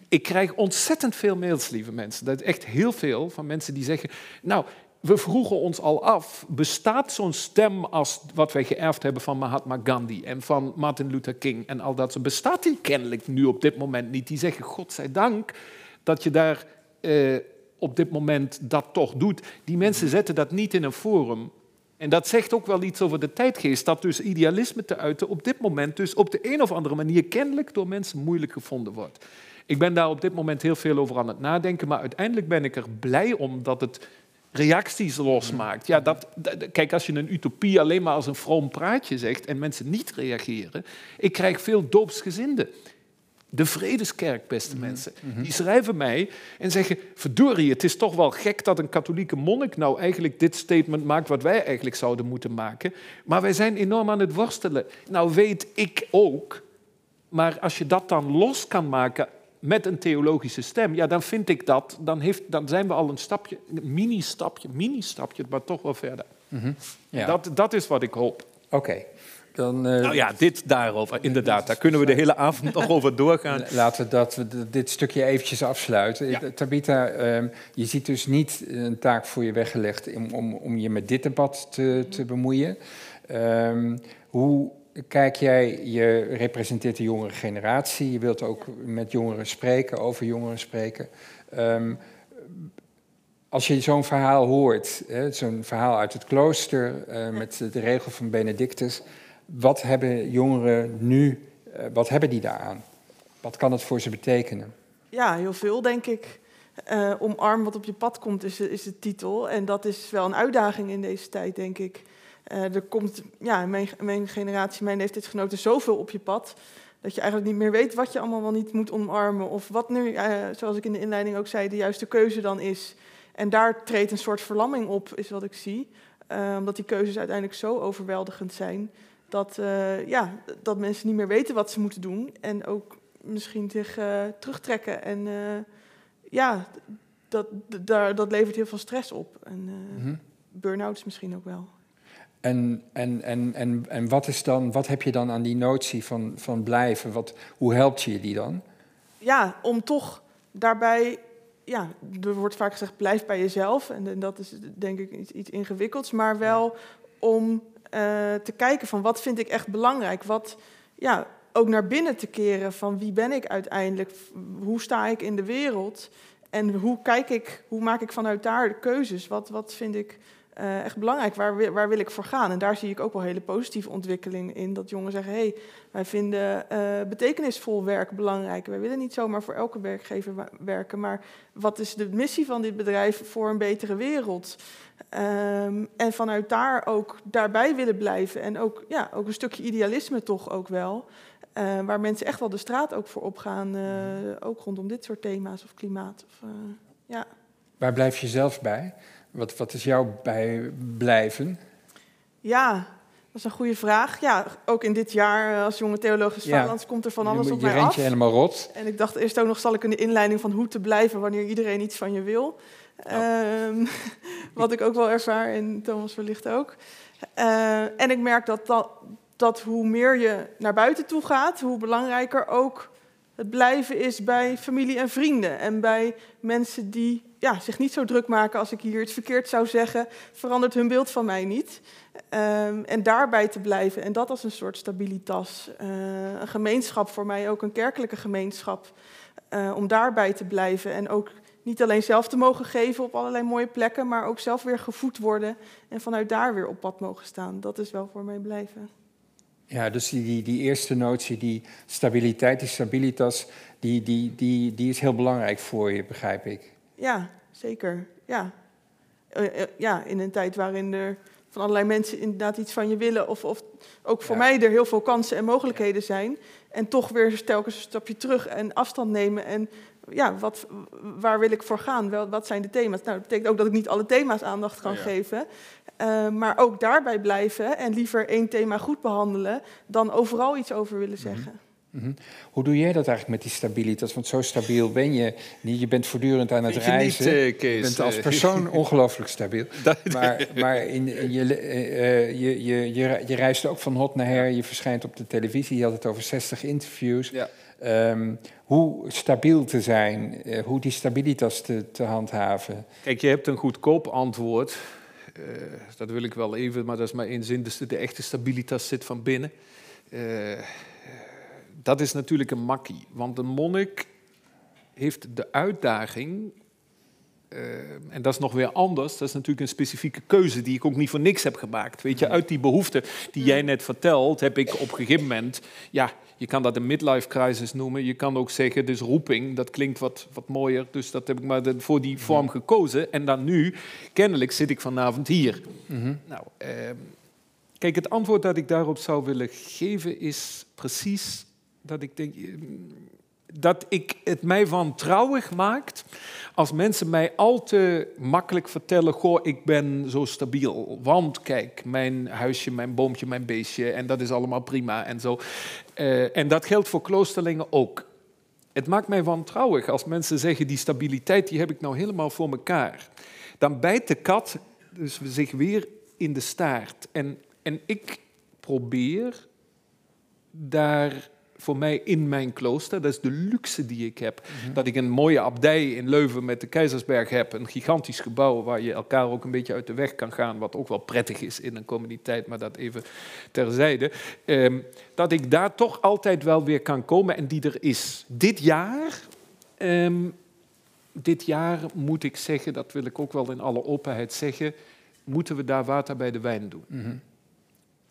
ik krijg ontzettend veel mails, lieve mensen. Dat is echt heel veel van mensen die zeggen... Nou, we vroegen ons al af, bestaat zo'n stem als wat wij geërfd hebben van Mahatma Gandhi en van Martin Luther King en al dat bestaat die kennelijk nu op dit moment niet? Die zeggen, godzijdank dat je daar eh, op dit moment dat toch doet. Die mensen zetten dat niet in een forum. En dat zegt ook wel iets over de tijdgeest, dat dus idealisme te uiten op dit moment dus op de een of andere manier kennelijk door mensen moeilijk gevonden wordt. Ik ben daar op dit moment heel veel over aan het nadenken, maar uiteindelijk ben ik er blij om dat het reacties losmaakt. Ja, dat, dat- kijk, als je een utopie alleen maar als een vroom praatje zegt en mensen niet reageren. Ik krijg veel doopsgezinden. De Vredeskerk, beste mensen, die schrijven mij en zeggen: Verdorie, het is toch wel gek dat een katholieke monnik nou eigenlijk dit statement maakt wat wij eigenlijk zouden moeten maken. Maar wij zijn enorm aan het worstelen. Nou weet ik ook, maar als je dat dan los kan maken met een theologische stem, ja, dan vind ik dat, dan, heeft, dan zijn we al een stapje, een mini-stapje, mini-stapje, maar toch wel verder. Ja. Dat, dat is wat ik hoop. Oké, dan eh, Nou ja, dit daarover, inderdaad. Daar kunnen we de hele avond nog over doorgaan. laten we, dat, dit stukje eventjes afsluiten. Ja. Tabitha, ehm, je ziet dus niet een taak voor je weggelegd om, om, om je met dit debat te, te bemoeien. Ehm, hoe kijk jij, je representeert de jongere generatie, je wilt ook met jongeren spreken, over jongeren spreken. Ehm, als je zo'n verhaal hoort, zo'n verhaal uit het klooster eh, met de regel van Benedictus, wat hebben jongeren nu, eh, wat hebben die daaraan? Wat kan het voor ze betekenen? Ja, heel veel, denk ik. Eh, omarm wat op je pad komt, is, is de titel. En dat is wel een uitdaging in deze tijd, denk ik. Eh, er komt, ja, mijn, mijn generatie, mijn leeftijdsgenoten, zoveel op je pad... dat je eigenlijk niet meer weet wat je allemaal wel niet moet omarmen. Of wat nu, eh, zoals ik in de inleiding ook zei, de juiste keuze dan is. En daar treedt een soort verlamming op, is wat ik zie. Eh, omdat die keuzes uiteindelijk zo overweldigend zijn... dat, ja, dat mensen niet meer weten wat ze moeten doen. En ook misschien zich terugtrekken. En ja, dat, d- daar, dat levert heel veel stress op. En Mhm. burn-outs misschien ook wel. En, en, en, en, en wat, is dan, wat heb je dan aan die notie van, van blijven? Wat, hoe helpt je die dan? Ja, om toch daarbij... Ja, er wordt vaak gezegd, blijf bij jezelf. En, en dat is denk ik iets, iets ingewikkelds. Maar wel om eh, te kijken van wat vind ik echt belangrijk. Wat, ja, ook naar binnen te keren van wie ben ik uiteindelijk? Hoe sta ik in de wereld? En hoe kijk ik, hoe maak ik vanuit daar de keuzes? Wat, wat vind ik eh, echt belangrijk? Waar, wil- waar wil ik voor gaan? En daar zie ik ook wel hele positieve ontwikkelingen in. Dat jongeren zeggen, hé, hey, wij vinden eh, betekenisvol werk belangrijk. Wij willen niet zomaar voor elke werkgever werken, maar wat is de missie van dit bedrijf voor een betere wereld? Ehm, en vanuit daar ook daarbij willen blijven. En ook, ja, ook een stukje idealisme toch ook wel. eh, waar mensen echt wel de straat ook voor opgaan. eh ook rondom dit soort thema's of klimaat. Of, ja. Waar blijf je zelf bij? Wat, wat is jouw bijblijven? ja, dat is een goede vraag. Ja, ook in dit jaar eh, als jonge theoloog Ja. Komt er van alles je op je mij af. je helemaal rot. En ik dacht eerst ook nog, zal ik in de inleiding van hoe te blijven wanneer iedereen iets van je wil. Ehm, wat ik ook wel ervaar en Thomas wellicht ook. Eh, en ik merk dat, dat, dat hoe meer je naar buiten toe gaat, hoe belangrijker ook het blijven is bij familie en vrienden. En bij mensen die ja, zich niet zo druk maken als ik hier iets verkeerd zou zeggen, verandert hun beeld van mij niet. Ehm, en daarbij te blijven. En dat als een soort stabilitas. Eh, een gemeenschap voor mij, ook een kerkelijke gemeenschap. eh, om daarbij te blijven. En ook niet alleen zelf te mogen geven op allerlei mooie plekken, maar ook zelf weer gevoed worden. En vanuit daar weer op pad mogen staan. Dat is wel voor mij blijven. Ja, dus die, die, eerste notie, die stabiliteit, die stabilitas, die, die, die, die is heel belangrijk voor je, begrijp ik. Ja, zeker. Ja. Eh, eh, ja, in een tijd waarin er van allerlei mensen inderdaad iets van je willen. Of, of ook voor Ja. mij er heel veel kansen en mogelijkheden zijn. En toch weer telkens een stapje terug en afstand nemen. En ja, wat, waar wil ik voor gaan? Wel, wat zijn de thema's? Nou, dat betekent ook dat ik niet alle thema's aandacht kan ja. geven. Eh, maar ook daarbij blijven en liever één thema goed behandelen... dan overal iets over willen zeggen. Mhm. Hoe doe jij dat eigenlijk met die stabilitas? Want zo stabiel ben je niet. Je bent voortdurend aan het Vind je niet, reizen. eh, Kees? je bent als Eh, persoon ongelooflijk stabiel. Maar, maar in, in je, je, je, je, je reist ook van hot naar her. Je verschijnt op de televisie. Je had het over 60 interviews. Ja. Ehm, hoe stabiel te zijn, eh, hoe die stabilitas te, te handhaven. Kijk, je hebt een goedkoop antwoord. Eh, dat wil ik wel even, maar dat is maar één zin. Dus de echte stabilitas zit van binnen. Eh, dat is natuurlijk een makkie. Want een monnik heeft de uitdaging en dat is nog weer anders. Dat is natuurlijk een specifieke keuze die ik ook niet voor niks heb gemaakt. Weet je, uit die behoefte die jij net vertelt, heb ik op een gegeven moment, ja, je kan dat een midlife crisis noemen. Je kan ook zeggen, dus roeping, dat klinkt wat, wat mooier. Dus dat heb ik maar voor die vorm gekozen. En dan nu, kennelijk zit ik vanavond hier. Nou, ehm, kijk, het antwoord dat ik daarop zou willen geven is precies dat ik denk ehm, dat ik het mij wantrouwig maakt als mensen mij al te makkelijk vertellen: Goh, ik ben zo stabiel. Want kijk, mijn huisje, mijn boompje, mijn beestje, en dat is allemaal prima en zo. Eh, en dat geldt voor kloosterlingen ook. Het maakt mij wantrouwig als mensen zeggen: die stabiliteit die heb ik nou helemaal voor mekaar. Dan bijt de kat dus zich weer in de staart. En, en ik probeer daar voor mij in mijn klooster, dat is de luxe die ik heb, dat ik een mooie abdij in Leuven met de Keizersberg heb, een gigantisch gebouw waar je elkaar ook een beetje uit de weg kan gaan, wat ook wel prettig is in een communiteit, maar dat even terzijde, Ehm, dat ik daar toch altijd wel weer kan komen en die er is. Dit jaar, ehm, dit jaar moet ik zeggen, dat wil ik ook wel in alle openheid zeggen, moeten we daar water bij de wijn doen.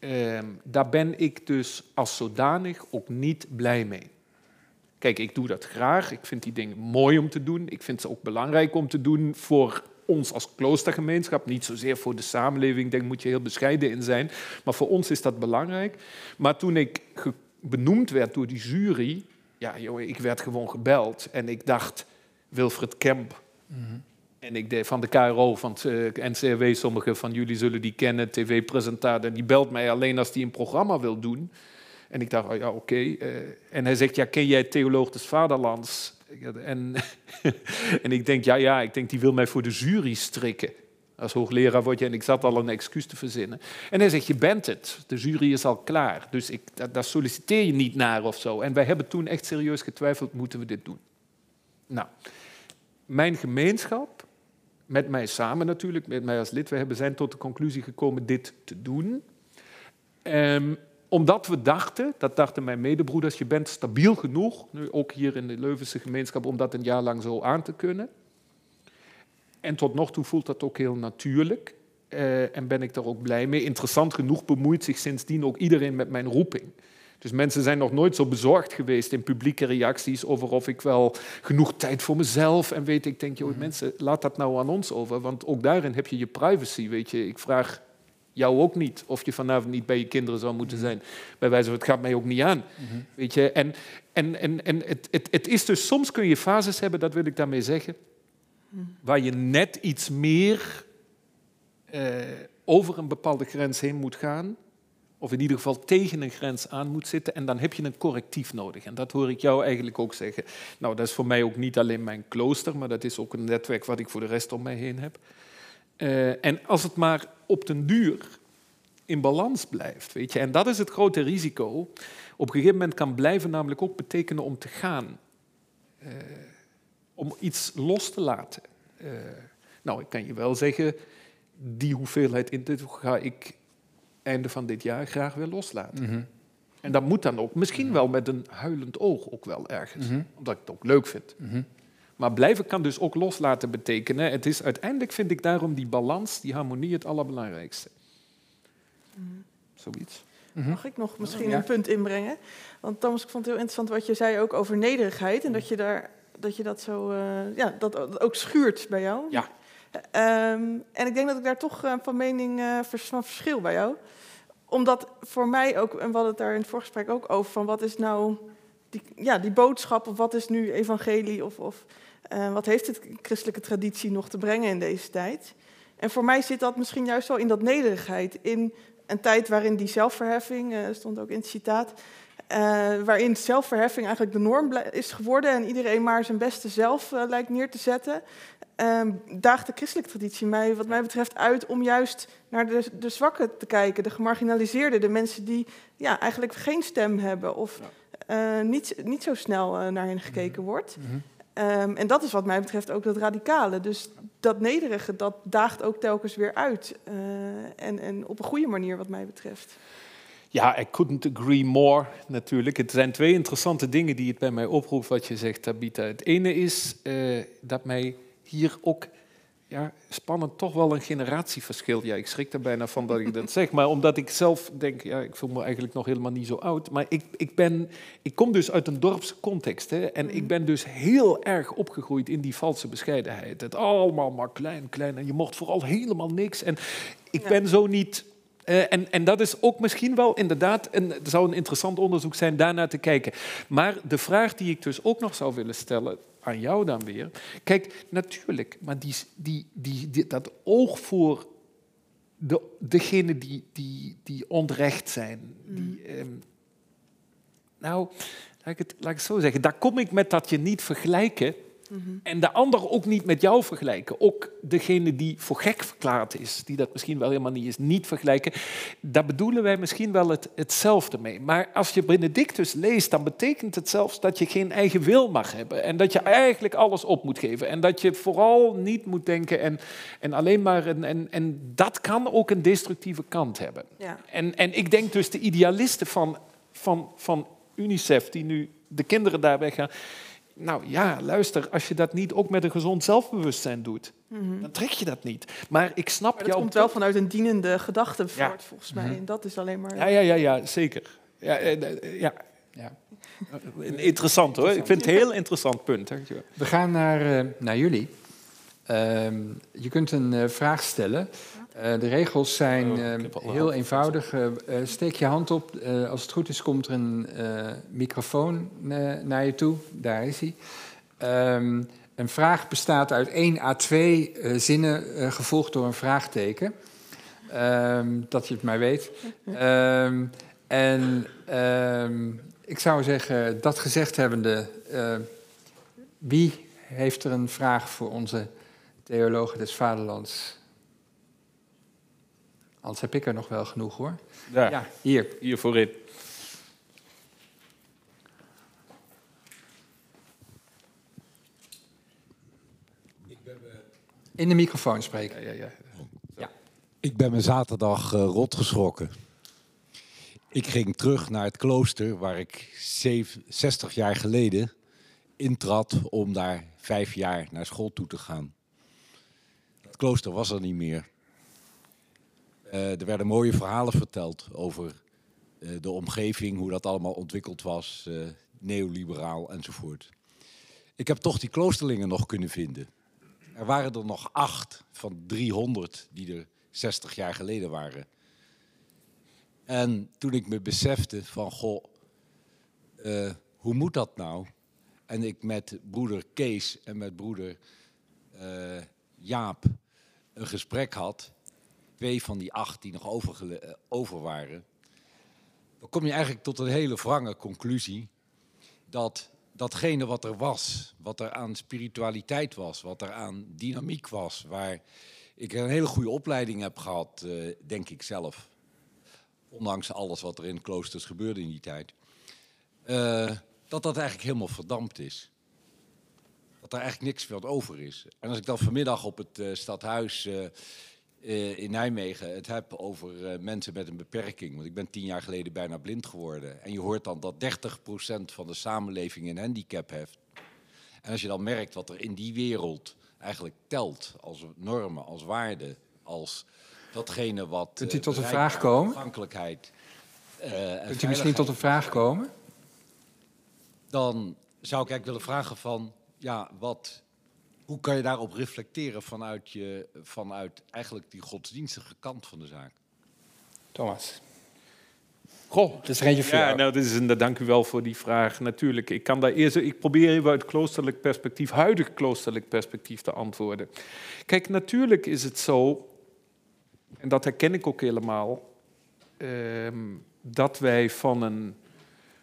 Ehm, daar ben ik dus als zodanig ook niet blij mee. Kijk, ik doe dat graag. Ik vind die dingen mooi om te doen. Ik vind ze ook belangrijk om te doen voor ons als kloostergemeenschap. Niet zozeer voor de samenleving, daar moet je heel bescheiden in zijn. Maar voor ons is dat belangrijk. Maar toen ik benoemd werd door die jury, ja, joh, ik werd gewoon gebeld. En ik dacht, Wilfred Kemp, en ik van de KRO, van eh, NCRW, sommigen van jullie zullen die kennen, tv-presentator. Die belt mij alleen als hij een programma wil doen. En ik dacht, oh ja, oké. eh, en hij zegt, ja, ken jij Theoloog des Vaderlands? En, en ik denk, ja, ja, ik denk, die wil mij voor de jury strikken. Als hoogleraar word je, en ik zat al een excuus te verzinnen. En hij zegt, je bent het. De jury is al klaar. Dus ik, daar solliciteer je niet naar of zo. En wij hebben toen echt serieus getwijfeld, moeten we dit doen? Nou, mijn gemeenschap, met mij samen natuurlijk, met mij als lid, we hebben zijn tot de conclusie gekomen dit te doen. Ehm, omdat we dachten, dat dachten mijn medebroeders, je bent stabiel genoeg, nu ook hier in de Leuvense gemeenschap, om dat een jaar lang zo aan te kunnen. En tot nog toe voelt dat ook heel natuurlijk. eh, en ben ik daar ook blij mee. Interessant genoeg bemoeit zich sindsdien ook iedereen met mijn roeping. Dus mensen zijn nog nooit zo bezorgd geweest in publieke reacties over of ik wel genoeg tijd voor mezelf en weet ik denk, joh, mensen, laat dat nou aan ons over, want ook daarin heb je je privacy, weet je. Ik vraag jou ook niet of je vanavond niet bij je kinderen zou moeten zijn. Bij wijze van, het gaat mij ook niet aan, weet je. En, en, en, en het, het, het is dus, soms kun je fases hebben, dat wil ik daarmee zeggen, waar je net iets meer eh, over een bepaalde grens heen moet gaan. Of in ieder geval tegen een grens aan moet zitten. En dan heb je een correctief nodig. En dat hoor ik jou eigenlijk ook zeggen. Nou, dat is voor mij ook niet alleen mijn klooster, maar dat is ook een netwerk wat ik voor de rest om mij heen heb. Eh, en als het maar op den duur in balans blijft, weet je. En dat is het grote risico. Op een gegeven moment kan blijven namelijk ook betekenen om te gaan. Eh, om iets los te laten. Eh, nou, ik kan je wel zeggen, die hoeveelheid in dit ga ik einde van dit jaar graag weer loslaten. En dat moet dan ook, misschien wel met een huilend oog ook wel ergens, omdat ik het ook leuk vind. Maar blijven kan dus ook loslaten betekenen. Het is uiteindelijk vind ik daarom die balans, die harmonie het allerbelangrijkste. Zoiets. Mag ik nog misschien Ja. een punt inbrengen? Want Thomas, ik vond het heel interessant wat je zei ook over nederigheid. En dat je, daar, dat, je dat zo, eh, ja, dat ook schuurt bij jou. Ja. Ehm, en ik denk dat ik daar toch eh, van mening eh, van verschil bij jou. Omdat voor mij ook, en we hadden het daar in het voorgesprek ook over, van wat is nou die, ja, die boodschap, of wat is nu evangelie, of, of eh, wat heeft het christelijke traditie nog te brengen in deze tijd? En voor mij zit dat misschien juist wel in dat nederigheid, in een tijd waarin die zelfverheffing, stond ook in het citaat, waarin zelfverheffing eigenlijk de norm is geworden en iedereen maar zijn beste zelf lijkt neer te zetten, ehm, daagt de christelijke traditie mij, wat mij betreft, uit om juist naar de, de zwakken te kijken, de gemarginaliseerden, de mensen die ja, eigenlijk geen stem hebben of eh, niet, niet zo snel eh, naar hen gekeken wordt. Ehm, en dat is wat mij betreft ook dat radicale. Dus dat nederige, dat daagt ook telkens weer uit. Eh, en, en op een goede manier wat mij betreft. Ja, I couldn't agree more natuurlijk. Het zijn twee interessante dingen die het bij mij oproept wat je zegt, Tabita. Het ene is dat mij hier ook ja, spannend toch wel een generatieverschil. Ja, ik schrik er bijna van dat ik dat zeg. Maar omdat ik zelf denk, ja, ik voel me eigenlijk nog helemaal niet zo oud. Maar ik, ik, ben, ik kom dus uit een dorpse context. Hè, en ik ben dus heel erg opgegroeid in die valse bescheidenheid. Het allemaal maar klein, klein. En je mocht vooral helemaal niks. En ik Ja. ben zo niet... en, en dat is ook misschien wel inderdaad, een, het zou een interessant onderzoek zijn daarnaar te kijken. Maar de vraag die ik dus ook nog zou willen stellen aan jou dan weer. Kijk, natuurlijk, maar die, die, die, die- dat oog voor de, degene die, die, die onrecht zijn. Die, ehm, nou, laat ik, het, laat ik het zo zeggen. Daar kom ik met dat je niet vergelijken. En de ander ook niet met jou vergelijken. Ook degene die voor gek verklaard is, die dat misschien wel helemaal niet is, niet vergelijken. Daar bedoelen wij misschien wel het, hetzelfde mee. Maar als je Benedictus leest, dan betekent het zelfs dat je geen eigen wil mag hebben. En dat je eigenlijk alles op moet geven. En dat je vooral niet moet denken en, en alleen maar. Een, en, en dat kan ook een destructieve kant hebben. Ja. En, en ik denk dus de idealisten van, van, van UNICEF, die nu de kinderen daar weggaan. Nou ja, luister, als je dat niet ook met een gezond zelfbewustzijn doet, dan trek je dat niet. Maar ik snap Maar dat jouw komt wel vanuit een dienende gedachte Ja. voort, volgens mij. En dat is alleen maar... Ja, ja, ja, ja zeker. Ja, eh, eh, ja. Ja. Interessant hoor. Ik vind het een heel interessant punt. Dankjewel. We gaan naar, eh, naar jullie. Ehm, je kunt een eh, vraag stellen. Eh, de regels zijn Oh, eh, heel eenvoudig. Eh, steek je hand op. Als het goed is, komt er een microfoon naar je toe. Daar is hij. Ehm, een vraag bestaat uit één à twee zinnen, gevolgd door een vraagteken. Ehm, dat je het maar weet. Ehm, en ik zou zeggen, dat gezegd hebbende, wie heeft er een vraag voor onze theologen des vaderlands? Anders heb ik er nog wel genoeg hoor. Ja, hier. hier voorin. In de microfoon spreken. Ja, ja, ja. Ik ben me zaterdag eh, rot geschrokken. Ik ging terug naar het klooster waar ik zeven- 60 jaar geleden intrad om daar vijf jaar naar school toe te gaan. Het klooster was er niet meer. Eh, er werden mooie verhalen verteld over eh, de omgeving, hoe dat allemaal ontwikkeld was, eh, neoliberaal enzovoort. Ik heb toch die kloosterlingen nog kunnen vinden. Er waren er nog acht van 300 die er 60 jaar geleden waren. En toen ik me besefte van, goh, hoe moet dat nou? En ik met broeder Kees en met broeder Jaap een gesprek had, twee van die acht die nog eh, over waren, dan kom je eigenlijk tot een hele wrange conclusie dat datgene wat er was, wat er aan spiritualiteit was, wat er aan dynamiek was, waar ik een hele goede opleiding heb gehad, eh, denk ik zelf, ondanks alles wat er in kloosters gebeurde in die tijd, eh, dat dat eigenlijk helemaal verdampt is. Dat er eigenlijk niks meer over is. En als ik dan vanmiddag op het stadhuis eh, in Nijmegen het heb over eh, mensen met een beperking. Want ik ben tien jaar geleden bijna blind geworden. En je hoort dan dat 30% van de samenleving een handicap heeft. En als je dan merkt wat er in die wereld eigenlijk telt als normen, als waarden, als datgene wat. Kunt u eh, tot een vraag komen? Toegankelijkheid. Kunt u misschien tot een vraag komen? dan zou ik eigenlijk willen vragen van, ja, wat, hoe kan je daarop reflecteren vanuit, je, vanuit eigenlijk die godsdienstige kant van de zaak? Thomas. Goh, Het is er eentje voor Ja, nou, dit is een, dank u wel voor die vraag. Natuurlijk, ik kan daar eerst, ik probeer even uit kloosterlijk perspectief, huidig kloosterlijk perspectief te antwoorden. Kijk, natuurlijk is het zo, en dat herken ik ook helemaal, ehm, dat wij van een,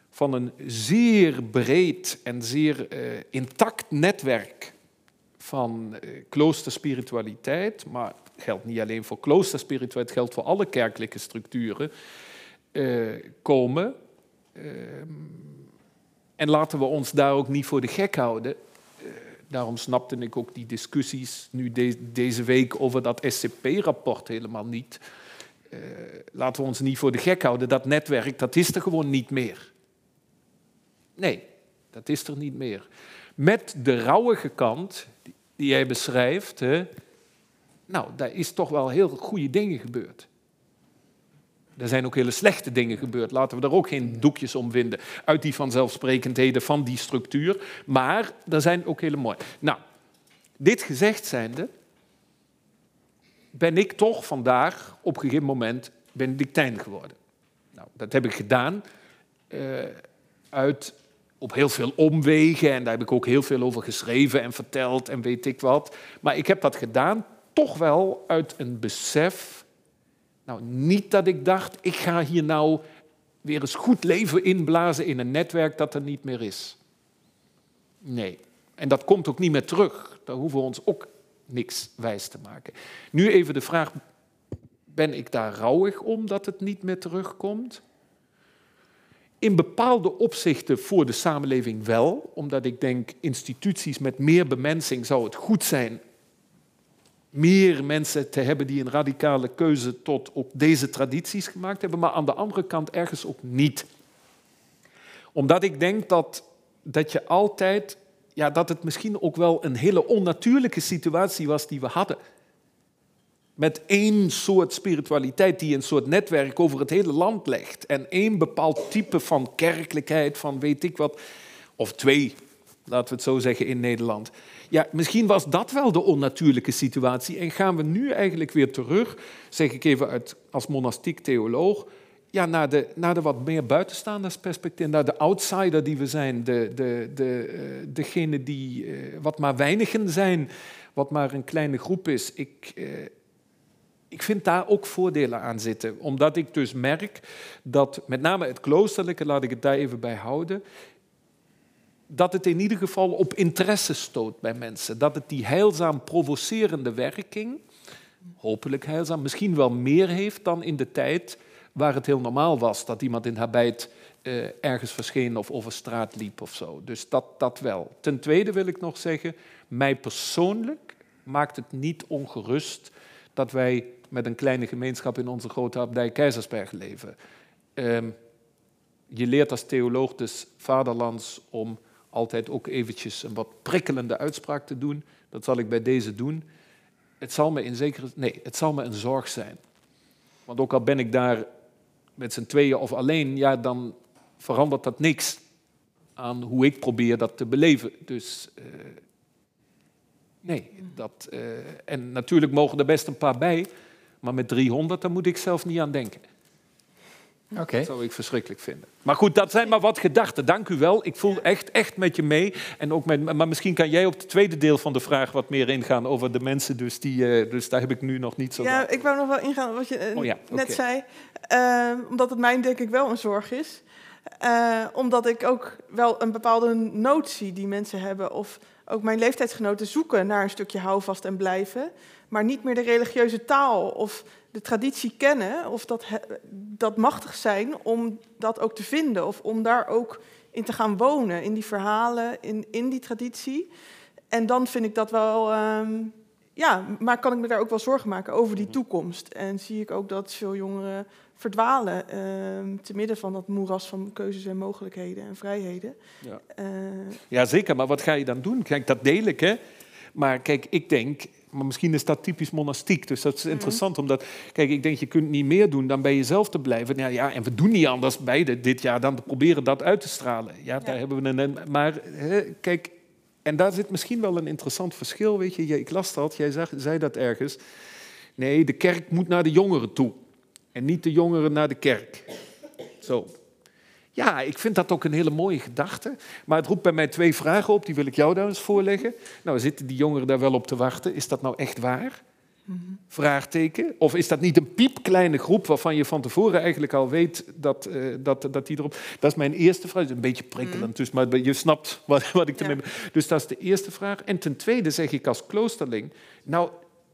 van een zeer breed en zeer eh, intact netwerk van eh, kloosterspiritualiteit, maar geldt niet alleen voor kloosterspiritualiteit, geldt voor alle kerkelijke structuren, eh, komen. Ehm, en laten we ons daar ook niet voor de gek houden. Eh, daarom snapte ik ook die discussies nu de- deze week over dat SCP-rapport helemaal niet. Laten we ons niet voor de gek houden. Dat netwerk, dat is er gewoon niet meer. Nee, dat is er niet meer. Met de rauwige kant die- jij beschrijft, hè, Nou, daar is toch wel heel goede dingen gebeurd. Er zijn ook hele slechte dingen gebeurd. Laten we daar ook geen doekjes om winden. Uit die vanzelfsprekendheden van die structuur. Maar er zijn ook hele mooie. Nou, dit gezegd zijnde, ben ik toch vandaag op een gegeven moment Benedictijn geworden. Nou, dat heb ik gedaan eh, uit, op heel veel omwegen en daar heb ik ook heel veel over geschreven en verteld en weet ik wat. Maar ik heb dat gedaan toch wel uit een besef, nou niet dat ik dacht, ik ga hier nou weer eens goed leven inblazen in een netwerk dat er niet meer is. Nee, en dat komt ook niet meer terug. Daar hoeven we ons ook niks wijs te maken. Nu even de vraag, ben ik daar rouwig om dat het niet meer terugkomt? In bepaalde opzichten voor de samenleving wel, omdat ik denk instituties met meer bemensing zou het goed zijn meer mensen te hebben die een radicale keuze tot op deze tradities gemaakt hebben, maar aan de andere kant ergens ook niet. Omdat ik denk dat, dat je altijd, ja, dat het misschien ook wel een hele onnatuurlijke situatie was die we hadden met één soort spiritualiteit die een soort netwerk over het hele land legt. En één bepaald type van kerkelijkheid, van weet ik wat, of twee, laten we het zo zeggen, in Nederland. Ja, misschien was dat wel de onnatuurlijke situatie en gaan we nu eigenlijk weer terug, zeg ik even uit, als monastiek theoloog, ja, naar, de, naar de wat meer buitenstaandersperspectief, naar de outsider die we zijn, de, de, de, uh, degene die uh, wat maar weinigen zijn, wat maar een kleine groep is. Ik, uh, ik vind daar ook voordelen aan zitten. Omdat ik dus merk dat met name het kloosterlijke, laat ik het daar even bij houden, dat het in ieder geval op interesse stoot bij mensen. Dat het die heilzaam provocerende werking, hopelijk heilzaam, misschien wel meer heeft dan in de tijd waar het heel normaal was dat iemand in habijt uh, ergens verscheen of over straat liep of zo. Dus dat, dat wel. Ten tweede wil ik nog zeggen, mij persoonlijk maakt het niet ongerust dat wij met een kleine gemeenschap in onze grote abdij Keizersberg leven. Um, je leert als theoloog dus vaderlands om altijd ook eventjes een wat prikkelende uitspraak te doen. Dat zal ik bij deze doen. Het zal me in zekere... Nee, het zal me een zorg zijn. Want ook al ben ik daar met z'n tweeën of alleen, ja, dan verandert dat niks aan hoe ik probeer dat te beleven. Dus uh, nee, dat... Uh, en natuurlijk mogen er best een paar bij, maar met 300, daar moet ik zelf niet aan denken. Okay. Dat zou ik verschrikkelijk vinden. Maar goed, dat zijn maar wat gedachten. Dank u wel. Ik voel echt, echt met je mee. En ook met, maar misschien kan jij op het tweede deel van de vraag wat meer ingaan over de mensen. Dus, die, uh, dus daar heb ik nu nog niet zo. Ja, ik wou nog wel ingaan wat je uh, oh, ja. net okay. zei. Uh, omdat het mij denk ik wel een zorg is. Uh, omdat ik ook wel een bepaalde notie die mensen hebben. Of ook mijn leeftijdsgenoten zoeken naar een stukje houvast en blijven. Maar niet meer de religieuze taal of de traditie kennen of dat, dat machtig zijn om dat ook te vinden of om daar ook in te gaan wonen, in die verhalen, in, in die traditie. En dan vind ik dat wel, um, ja, maar kan ik me daar ook wel zorgen maken over die toekomst. En zie ik ook dat veel jongeren verdwalen um, te midden van dat moeras van keuzes en mogelijkheden en vrijheden. Ja. Uh, ja, zeker, maar wat ga je dan doen? Kijk, dat deel ik, hè. Maar kijk, ik denk, maar misschien is dat typisch monastiek. Dus dat is interessant, mm. omdat... Kijk, ik denk, je kunt niet meer doen dan bij jezelf te blijven. Ja, ja, en we doen niet anders beide dit jaar dan te proberen dat uit te stralen. Ja, daar hebben we een... Maar hè, kijk, en daar zit misschien wel een interessant verschil, weet je. Ik las dat, jij zei, zei dat ergens. Nee, de kerk moet naar de jongeren toe. En niet de jongeren naar de kerk. Zo, ja, ik vind dat ook een hele mooie gedachte. Maar het roept bij mij twee vragen op, die wil ik jou daar eens voorleggen. Nou, zitten die jongeren daar wel op te wachten? Is dat nou echt waar? Mm-hmm. Vraagteken. Of is dat niet een piepkleine groep waarvan je van tevoren eigenlijk al weet dat, uh, dat, dat die erop... Dat is mijn eerste vraag. Is een beetje prikkelend, mm. dus, maar je snapt wat, wat ik ermee ja. Dus dat is de eerste vraag. En ten tweede zeg ik als kloosterling... Nou,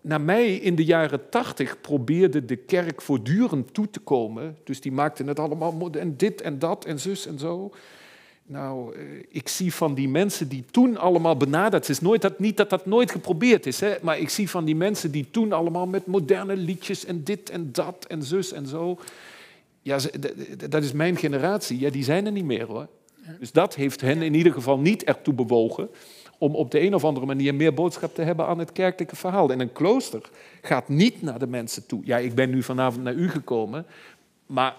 naar mij in de jaren tachtig probeerde de kerk voortdurend toe te komen. Dus die maakten het allemaal en dit en dat en zus en zo. Nou, ik zie van die mensen die toen allemaal benaderd... Is nooit dat, niet dat dat nooit geprobeerd is, hè, maar ik zie van die mensen die toen allemaal met moderne liedjes en dit en dat en zus en zo... Ja, dat is mijn generatie. Ja, die zijn er niet meer hoor. Dus dat heeft hen in ieder geval niet ertoe bewogen om op de een of andere manier meer boodschap te hebben aan het kerkelijke verhaal. En een klooster gaat niet naar de mensen toe. Ja, ik ben nu vanavond naar u gekomen, maar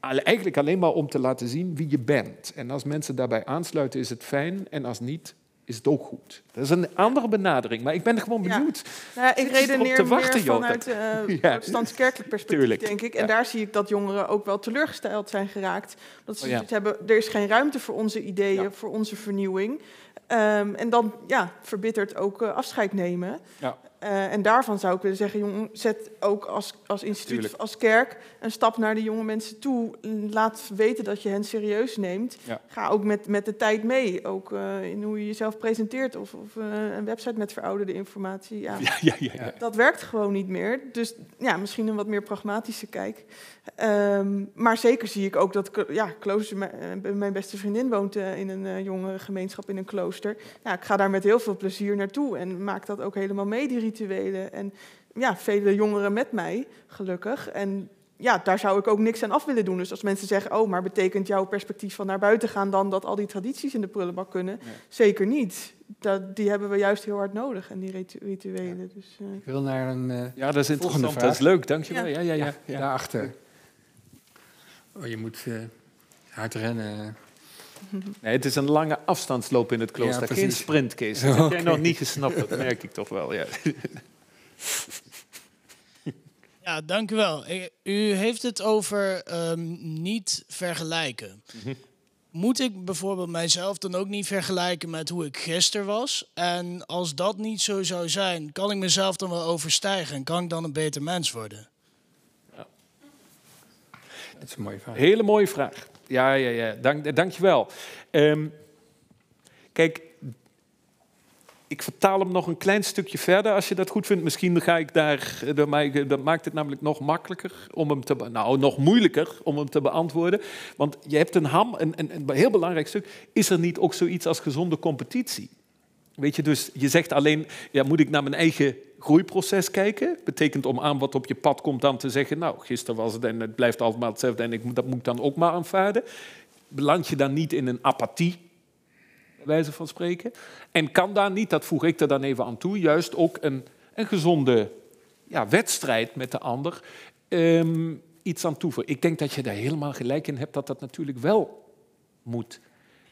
eigenlijk alleen maar om te laten zien wie je bent. En als mensen daarbij aansluiten, is het fijn. En als niet, is het ook goed. Dat is een andere benadering, maar ik ben gewoon Ja. benieuwd. Nou, ik redeneer te wachten, meer vanuit uh, Ja. protestants-kerkelijk perspectief, Tuurlijk. denk ik. En Ja. daar zie ik dat jongeren ook wel teleurgesteld zijn geraakt. Dat ze Oh, hebben, er is geen ruimte voor onze ideeën, voor onze vernieuwing. Ehm, en dan ja, verbitterd ook eh, afscheid nemen. Ja. Eh, en daarvan zou ik willen zeggen, jong, zet ook als, als instituut, Tuurlijk. als kerk, een stap naar de jonge mensen toe. Laat weten dat je hen serieus neemt. Ja. Ga ook met, met de tijd mee, ook eh, in hoe je jezelf presenteert. Of, of eh, een website met verouderde informatie. Ja, Ja, ja, ja. ja. dat werkt gewoon niet meer. Dus ja, misschien een wat meer pragmatische kijk. Ehm, maar zeker zie ik ook dat ja, klooster, mijn- mijn beste vriendin woont in een eh, jonge gemeenschap in een klooster. Ja, ik ga daar met heel veel plezier naartoe en maak dat ook helemaal mee, die rituelen. En ja, vele jongeren met mij, gelukkig. En ja, daar zou ik ook niks aan af willen doen. Dus als mensen zeggen, oh, maar betekent jouw perspectief van naar buiten gaan dan dat al die tradities in de prullenbak kunnen? Nee. Zeker niet. Dat, die hebben we juist heel hard nodig, en die ritu- rituelen. Dus, eh, Ik wil naar een... eh, Ja, dat is interessant. vraag. Dat is leuk, dankjewel. Ja, ja, ja. ja. Daarachter. Oh, je moet eh, hard rennen. Nee, het is een lange afstandsloop in het klooster, Ja, geen sprintcase. Dat heb jij nog niet gesnapt, dat merk ik toch wel. Ja. Ja, dank u wel. Ik- U heeft het over ehm, niet vergelijken. Moet ik bijvoorbeeld mijzelf dan ook niet vergelijken met hoe ik gisteren was? En als dat niet zo zou zijn, kan ik mezelf dan wel overstijgen en kan ik dan een beter mens worden? Dat is een mooie vraag. Hele mooie vraag. Ja, ja, ja. Dank, dankjewel. Ehm kijk, ik vertaal hem nog een klein stukje verder, als je dat goed vindt. Misschien ga ik daar, maakt- dat maakt het namelijk nog makkelijker om hem te, nou, nog moeilijker om hem te beantwoorden. Want je hebt een ham, een, een, een heel belangrijk stuk. Is er niet ook zoiets als gezonde competitie? Weet je, dus je zegt alleen, ja, moet ik naar mijn eigen groeiproces kijken? Betekent om aan wat op je pad komt dan te zeggen, nou, gisteren was het en het blijft altijd hetzelfde en ik, dat moet ik dan ook maar aanvaarden. Beland je dan niet in een apathie, wijze van spreken? En kan daar niet, dat voeg ik er dan even aan toe, juist ook een, een gezonde ja, wedstrijd met de ander ehm, iets aan toevoegen? Ik denk dat je daar helemaal gelijk in hebt dat dat natuurlijk wel moet.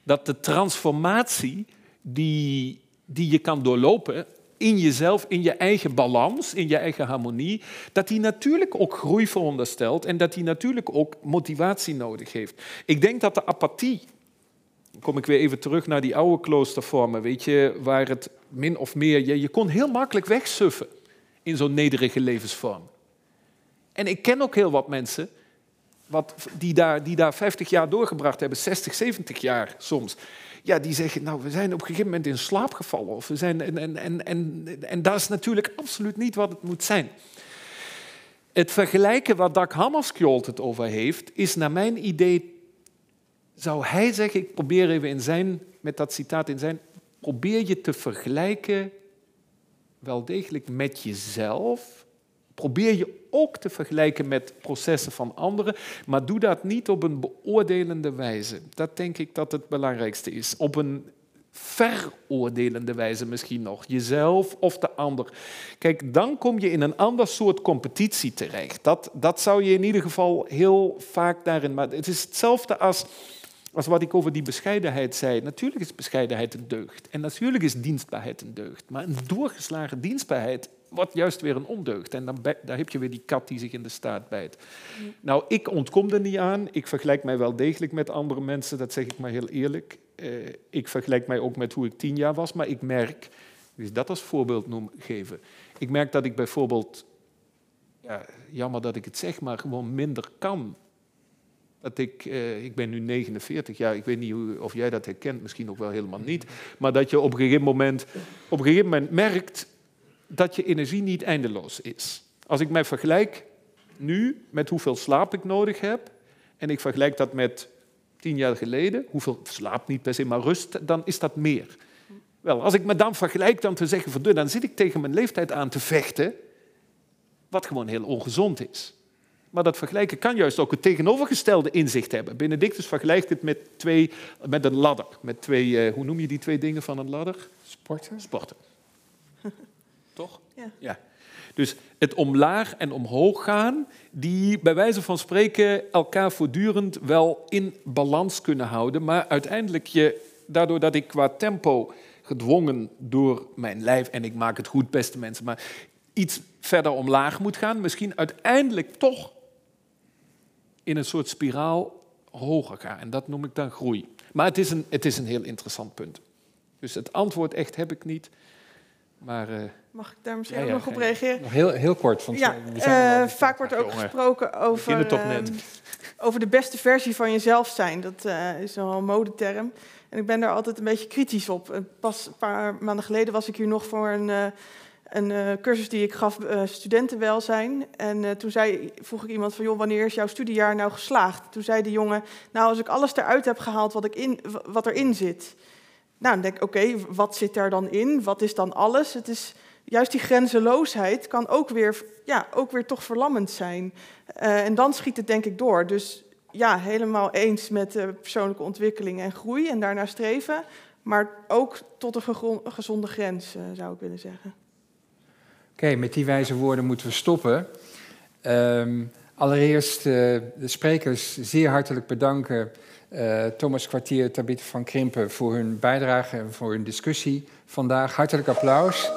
Dat de transformatie die, die je kan doorlopen in jezelf, in je eigen balans, in je eigen harmonie, dat die natuurlijk ook groei veronderstelt en dat die natuurlijk ook motivatie nodig heeft. Ik denk dat de apathie, dan kom ik weer even terug naar die oude kloostervormen, weet je, waar het min of meer, je, je kon heel makkelijk wegsuffen in zo'n nederige levensvorm. En ik ken ook heel wat mensen wat, die, daar, die daar 50 jaar doorgebracht hebben, 60, 70 jaar soms. Ja, die zeggen, nou, we zijn op een gegeven moment in slaap gevallen. Of we zijn, en, en, en, en, en dat is natuurlijk absoluut niet wat het moet zijn. Het vergelijken waar Dag Hammarskjold het over heeft, is naar mijn idee, zou hij zeggen, ik probeer even in zijn, met dat citaat in zijn, probeer je te vergelijken wel degelijk met jezelf. Probeer je ook te vergelijken met processen van anderen, maar doe dat niet op een beoordelende wijze. Dat denk ik dat het belangrijkste is. Op een veroordelende wijze misschien nog. Jezelf of de ander. Kijk, dan kom je in een ander soort competitie terecht. Dat, dat zou je in ieder geval heel vaak daarin... Maar het is hetzelfde als, als wat ik over die bescheidenheid zei. Natuurlijk is bescheidenheid een deugd. En natuurlijk is dienstbaarheid een deugd. Maar een doorgeslagen dienstbaarheid wordt juist weer een ondeugd. En dan daar heb je weer die kat die zich in de staart bijt. Nou, ik ontkom er niet aan. Ik vergelijk mij wel degelijk met andere mensen, dat zeg ik maar heel eerlijk. Eh, ik vergelijk mij ook met hoe ik tien jaar was, maar ik merk, dus dat als voorbeeld noem, geven. Ik merk dat ik bijvoorbeeld, ja, jammer dat ik het zeg, maar gewoon minder kan. Dat ik, eh, ik ben nu 49 jaar, ik weet niet hoe, of jij dat herkent, misschien ook wel helemaal niet. Maar dat je op een gegeven moment, op een gegeven moment merkt dat je energie niet eindeloos is. Als ik mij vergelijk nu met hoeveel slaap ik nodig heb, en ik vergelijk dat met tien jaar geleden, hoeveel slaap niet per se, maar rust, dan is dat meer. Wel, als ik me dan vergelijk dan te zeggen, verdorie, dan zit ik tegen mijn leeftijd aan te vechten, wat gewoon heel ongezond is. Maar dat vergelijken kan juist ook het tegenovergestelde inzicht hebben. Benedictus vergelijkt het met, twee, met een ladder. Met twee, eh, hoe noem je die twee dingen van een ladder? Sporten? Sporten. Toch? Ja. ja. Dus het omlaag en omhoog gaan, die bij wijze van spreken elkaar voortdurend wel in balans kunnen houden. Maar uiteindelijk, je, daardoor dat ik qua tempo gedwongen door mijn lijf, en ik maak het goed, beste mensen, maar iets verder omlaag moet gaan, misschien uiteindelijk toch in een soort spiraal hoger gaan. En dat noem ik dan groei. Maar het is een, het is een heel interessant punt. Dus het antwoord echt heb ik niet. Maar uh, Mag ik daar misschien Ja, ook ja, nog op reageren? Nog heel, heel kort. Want Ja, al- vaak wordt er ook jongen. gesproken over, ehm, over de beste versie van jezelf zijn. Dat eh, is wel een modeterm. En ik ben daar altijd een beetje kritisch op. Eh, Pas een paar maanden geleden was ik hier nog voor een, een cursus die ik gaf, studentenwelzijn. En toen zei, vroeg ik iemand van, joh, wanneer is jouw studiejaar nou geslaagd? Toen zei de jongen, nou, als ik alles eruit heb gehaald wat, ik in, wat erin zit. Nou, dan denk ik, oké, wat zit daar dan in? Wat is dan alles? Het is juist die grenzeloosheid kan ook weer, ja, ook weer toch verlammend zijn. Eh, en dan schiet het denk ik door. Dus ja, helemaal eens met persoonlijke ontwikkeling en groei en daarna streven. Maar ook tot een gezonde grens, eh, zou ik willen zeggen. Oké, met die wijze woorden moeten we stoppen. Ehm, allereerst eh, de sprekers zeer hartelijk bedanken. Thomas Kwartier, Tabitha van Krimpen voor hun bijdrage en voor hun discussie vandaag. Hartelijk applaus.